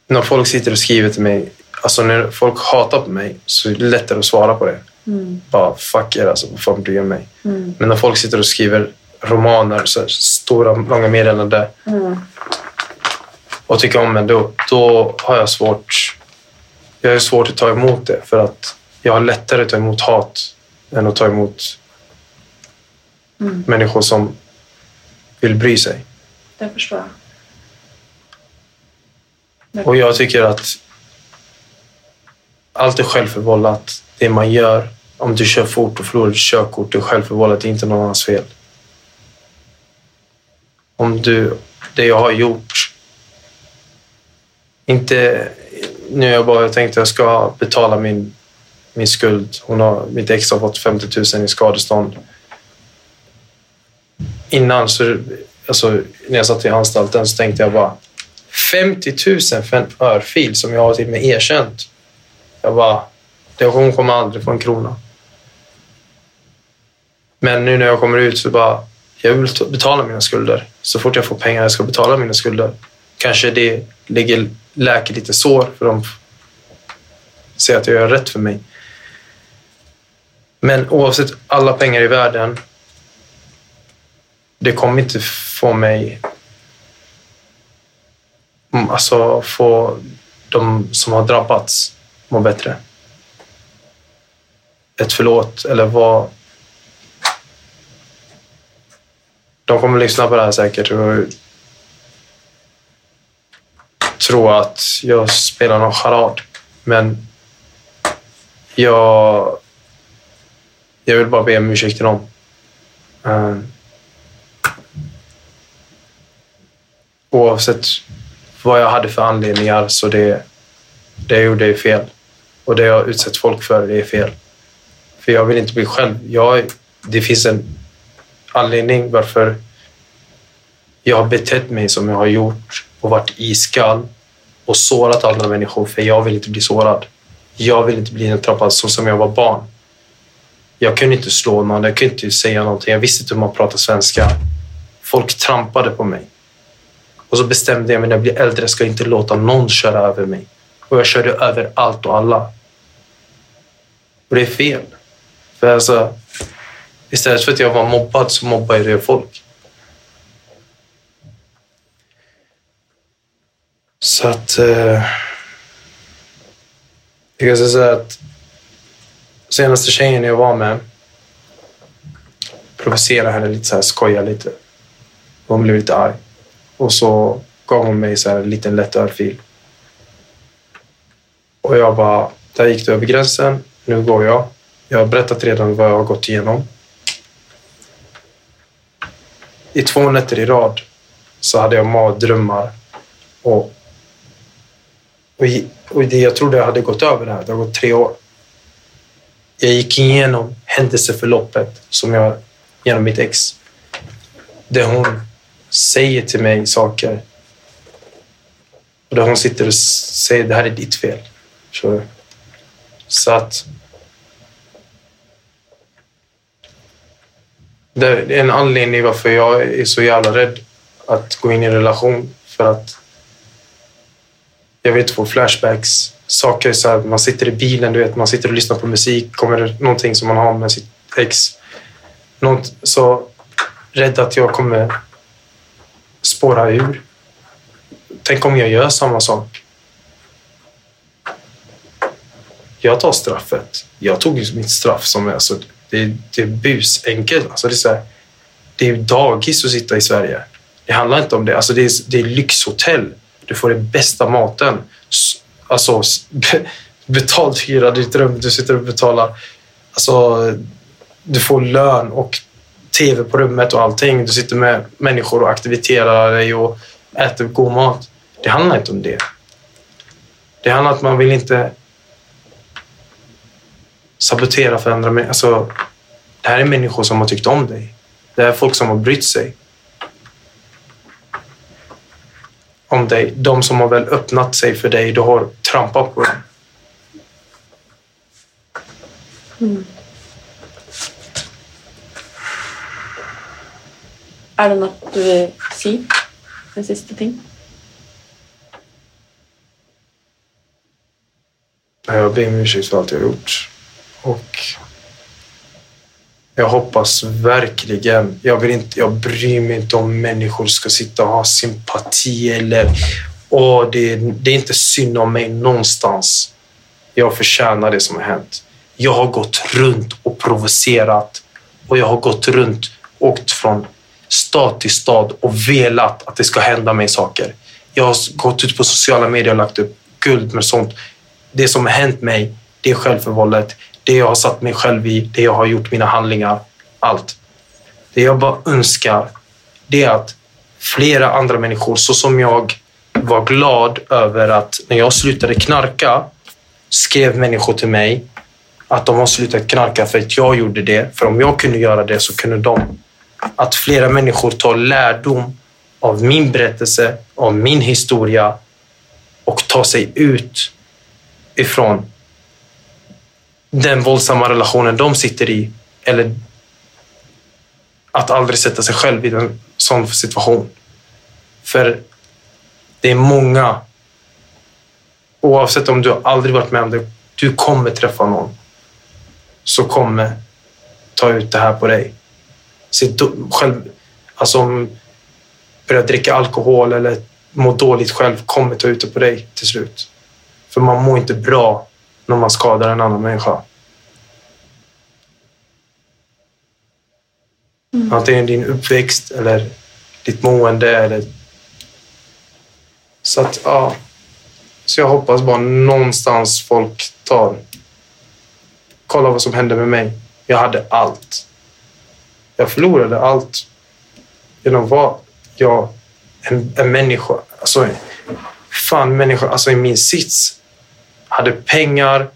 När folk sitter och skriver till mig, alltså när folk hatar på mig så är det lättare att svara på det. Mm. Bara fuck er alltså, vad fan bryr mig? Mm. Men när folk sitter och skriver romaner, så här, stora, långa meddelanden Mm. och tycker om en, då, då har jag svårt. Jag har svårt att ta emot det för att jag har lättare att ta emot hat än att ta emot Mm. människor som vill bry sig. Det förstår jag. Och jag tycker att allt är självförvållat. Det man gör, om du kör fort och förlorar ditt körkort, det är självförvållat. Det är inte någon annans fel. Om du, det jag har gjort, inte... Nu är jag bara, jag tänkte jag ska betala min, min skuld. Hon har, mitt ex har fått 50 000 i skadestånd. Innan, så, alltså, när jag satt i anstalten, så tänkte jag bara 50 000 för en örfil som jag har till och med erkänt. Jag bara, hon kommer aldrig få en krona. Men nu när jag kommer ut så bara, jag vill betala mina skulder. Så fort jag får pengar jag ska betala mina skulder. Kanske det ligger, läker lite sår för de ser att jag gör rätt för mig. Men oavsett alla pengar i världen, det kommer inte få mig mm, alltså få de som har drabbats må bättre. Ett förlåt eller vad... De kommer lyssna på det här säkert och tro att jag spelar någon charad. Men jag... Jag vill bara be om ursäkt till dem. Eh, oavsett vad jag hade för anledningar så det, det jag gjorde är fel. Och det jag utsätter folk för det är fel. För jag vill inte bli själv. Jag, det finns en anledning varför jag har betett mig som jag har gjort och varit iskall och sårat andra människor för jag vill inte bli sårad. Jag vill inte bli nedtrappad så som jag var barn. Jag kunde inte slå någon, jag kunde inte säga någonting. Jag visste inte hur man pratar svenska. Folk trampade på mig. Och så bestämde jag mig när jag blir äldre ska jag inte låta någon köra över mig. Och jag körde över allt och alla. Och det är fel. För alltså, Istället för att jag var mobbad så mobbade jag folk. Så att... Eh, jag kan säga så här att senaste tjejen jag var med provocerade henne lite, så här, skojade lite. Hon blev lite arg. Och så gav hon mig så här, en liten lätt örfil. Och jag bara, där gick du över gränsen. Nu går jag. Jag har berättat redan vad jag har gått igenom. I två nätter i rad så hade jag mardrömmar. Och, och, och det, jag trodde jag hade gått över det här. Det har gått tre år. Jag gick igenom händelseförloppet som jag, genom mitt ex. Där hon säger till mig saker. Och där hon sitter och säger det här är ditt fel. Så, så att... Det är en anledning varför jag är så jävla rädd att gå in i en relation. För att jag vet få flashbacks. Saker så här, man sitter i bilen, du vet, man sitter och lyssnar på musik. Kommer det någonting som man har med sitt ex. Något, så rädd att jag kommer spåra ur. Tänk om jag gör samma sak. Jag tar straffet. Jag tog mitt straff som är, så det, det är busenkelt. Alltså, det, är så här, det är dagis att sitta i Sverige. Det handlar inte om det. Alltså, det, är, det är lyxhotell. Du får den bästa maten. Alltså, betald hyra, ditt rum. Du sitter och betalar. Alltså, du får lön och tv på rummet och allting. Du sitter med människor och aktiviterar dig och äter god mat. Det handlar inte om det. Det handlar om att man vill inte sabotera för andra människor. Alltså, det här är människor som har tyckt om dig. Det är folk som har brytt sig om dig. De som har väl öppnat sig för dig, du har trampat på dem. Mm. Er det något du vill säga? En sista ting? Jag ber om ursäkt för allt jag har gjort. Och jag hoppas verkligen, jag, vill inte, jag bryr mig inte om människor ska sitta och ha sympati eller åh, det, det är inte synd om mig någonstans. Jag förtjänar det som har hänt. Jag har gått runt och provocerat och jag har gått runt, åkt från stad till stad och velat att det ska hända mig saker. Jag har gått ut på sociala medier och lagt upp guld med sånt. Det som har hänt mig, det är självförvållet. Det jag har satt mig själv i, det jag har gjort, mina handlingar, allt. Det jag bara önskar, det är att flera andra människor, så som jag var glad över att när jag slutade knarka skrev människor till mig att de har slutat knarka för att jag gjorde det. För om jag kunde göra det så kunde de att flera människor tar lärdom av min berättelse, av min historia och tar sig ut ifrån den våldsamma relationen de sitter i. Eller att aldrig sätta sig själv i en sån situation. För det är många, oavsett om du aldrig varit med om det, du kommer träffa någon som kommer ta ut det här på dig själv, alltså börja dricka alkohol eller må dåligt själv kommer ta ut det på dig till slut. För man mår inte bra när man skadar en annan människa. Mm. Antingen din uppväxt eller ditt mående. Eller... Så att, ja. Så jag hoppas bara någonstans folk tar... Kolla vad som hände med mig. Jag hade allt. Jag förlorade allt genom vara jag, en, en människa. Alltså, fan människa, alltså i min sits. Hade pengar,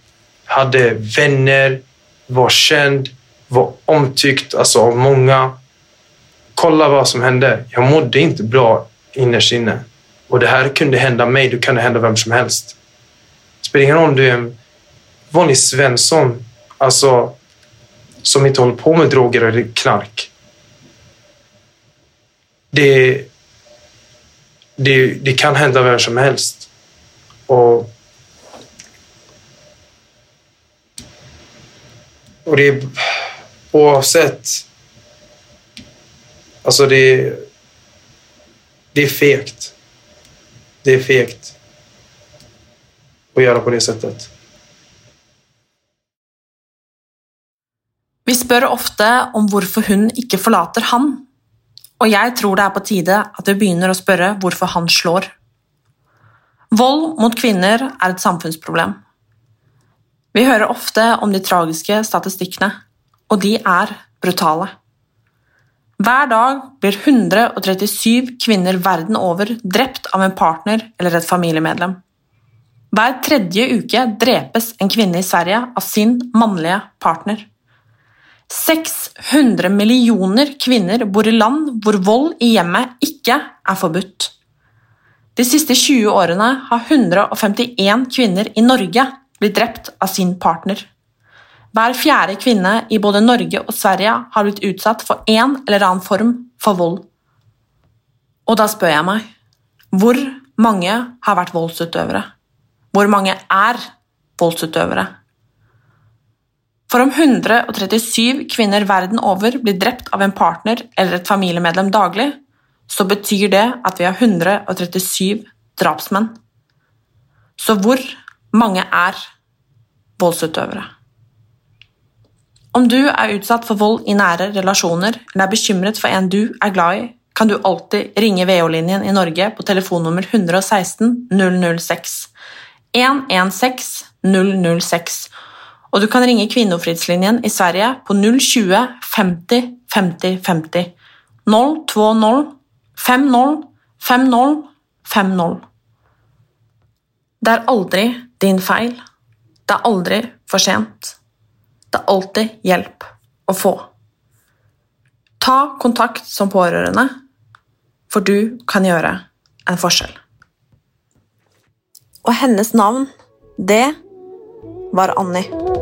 hade vänner, var känd, var omtyckt alltså av många. Kolla vad som hände. Jag mådde inte bra innerst inne. Och det här kunde hända mig, det kunde hända vem som helst. Det spelar ingen roll om du är en vanlig Svensson. Alltså, som inte håller på med droger eller knark. Det, det, det kan hända vem som helst. Och, och det är oavsett Alltså det... Det är fegt. Det är fegt. Att göra på det sättet. Vi spør ofte om varför hon inte forlater han, och jag tror det är på tide att vi begynner å spørre hvorfor han slår. Vold mot kvinner är ett samfunnsproblem. Vi hører ofte om de tragiske statistikkene, og de er brutale. Hver dag blir 137 kvinner verden over drept av en partner eller et familiemedlem. Hver tredje uke drepes en kvinne i Sverige av sin mannlige partner. 600 millioner kvinner bor i land hvor vold i hjemmet ikke er forbudt. De siste 20 årene har 151 kvinner i Norge blir drept av sin partner. Var fjärde kvinna i både Norge och Sverige har blivit utsatt för en eller annan form för våld. Och då spør jag mig, hur många har varit våldsutövare? Hur många är våldsutövare? För om 137 kvinnor världen över blir drept av en partner eller ett familjemedlem dagligen, så betyder det att vi har 137 drapsmän. Så var Många är våldsutövare. Om du är utsatt för våld i nära relationer eller är bekymret för en du är glad i, kan du alltid ringa VO-linjen i Norge på telefonnummer 116 006 116 006, Och du kan ringa Kvinnofridslinjen i Sverige på 020 50 50 50 020 50 50 50. Det är aldrig din feil. Det er aldri for sent. Det er alltid hjelp å få. Ta kontakt som pårørende, for du kan gjøre en forskjell. Og hennes navn, det var Annie.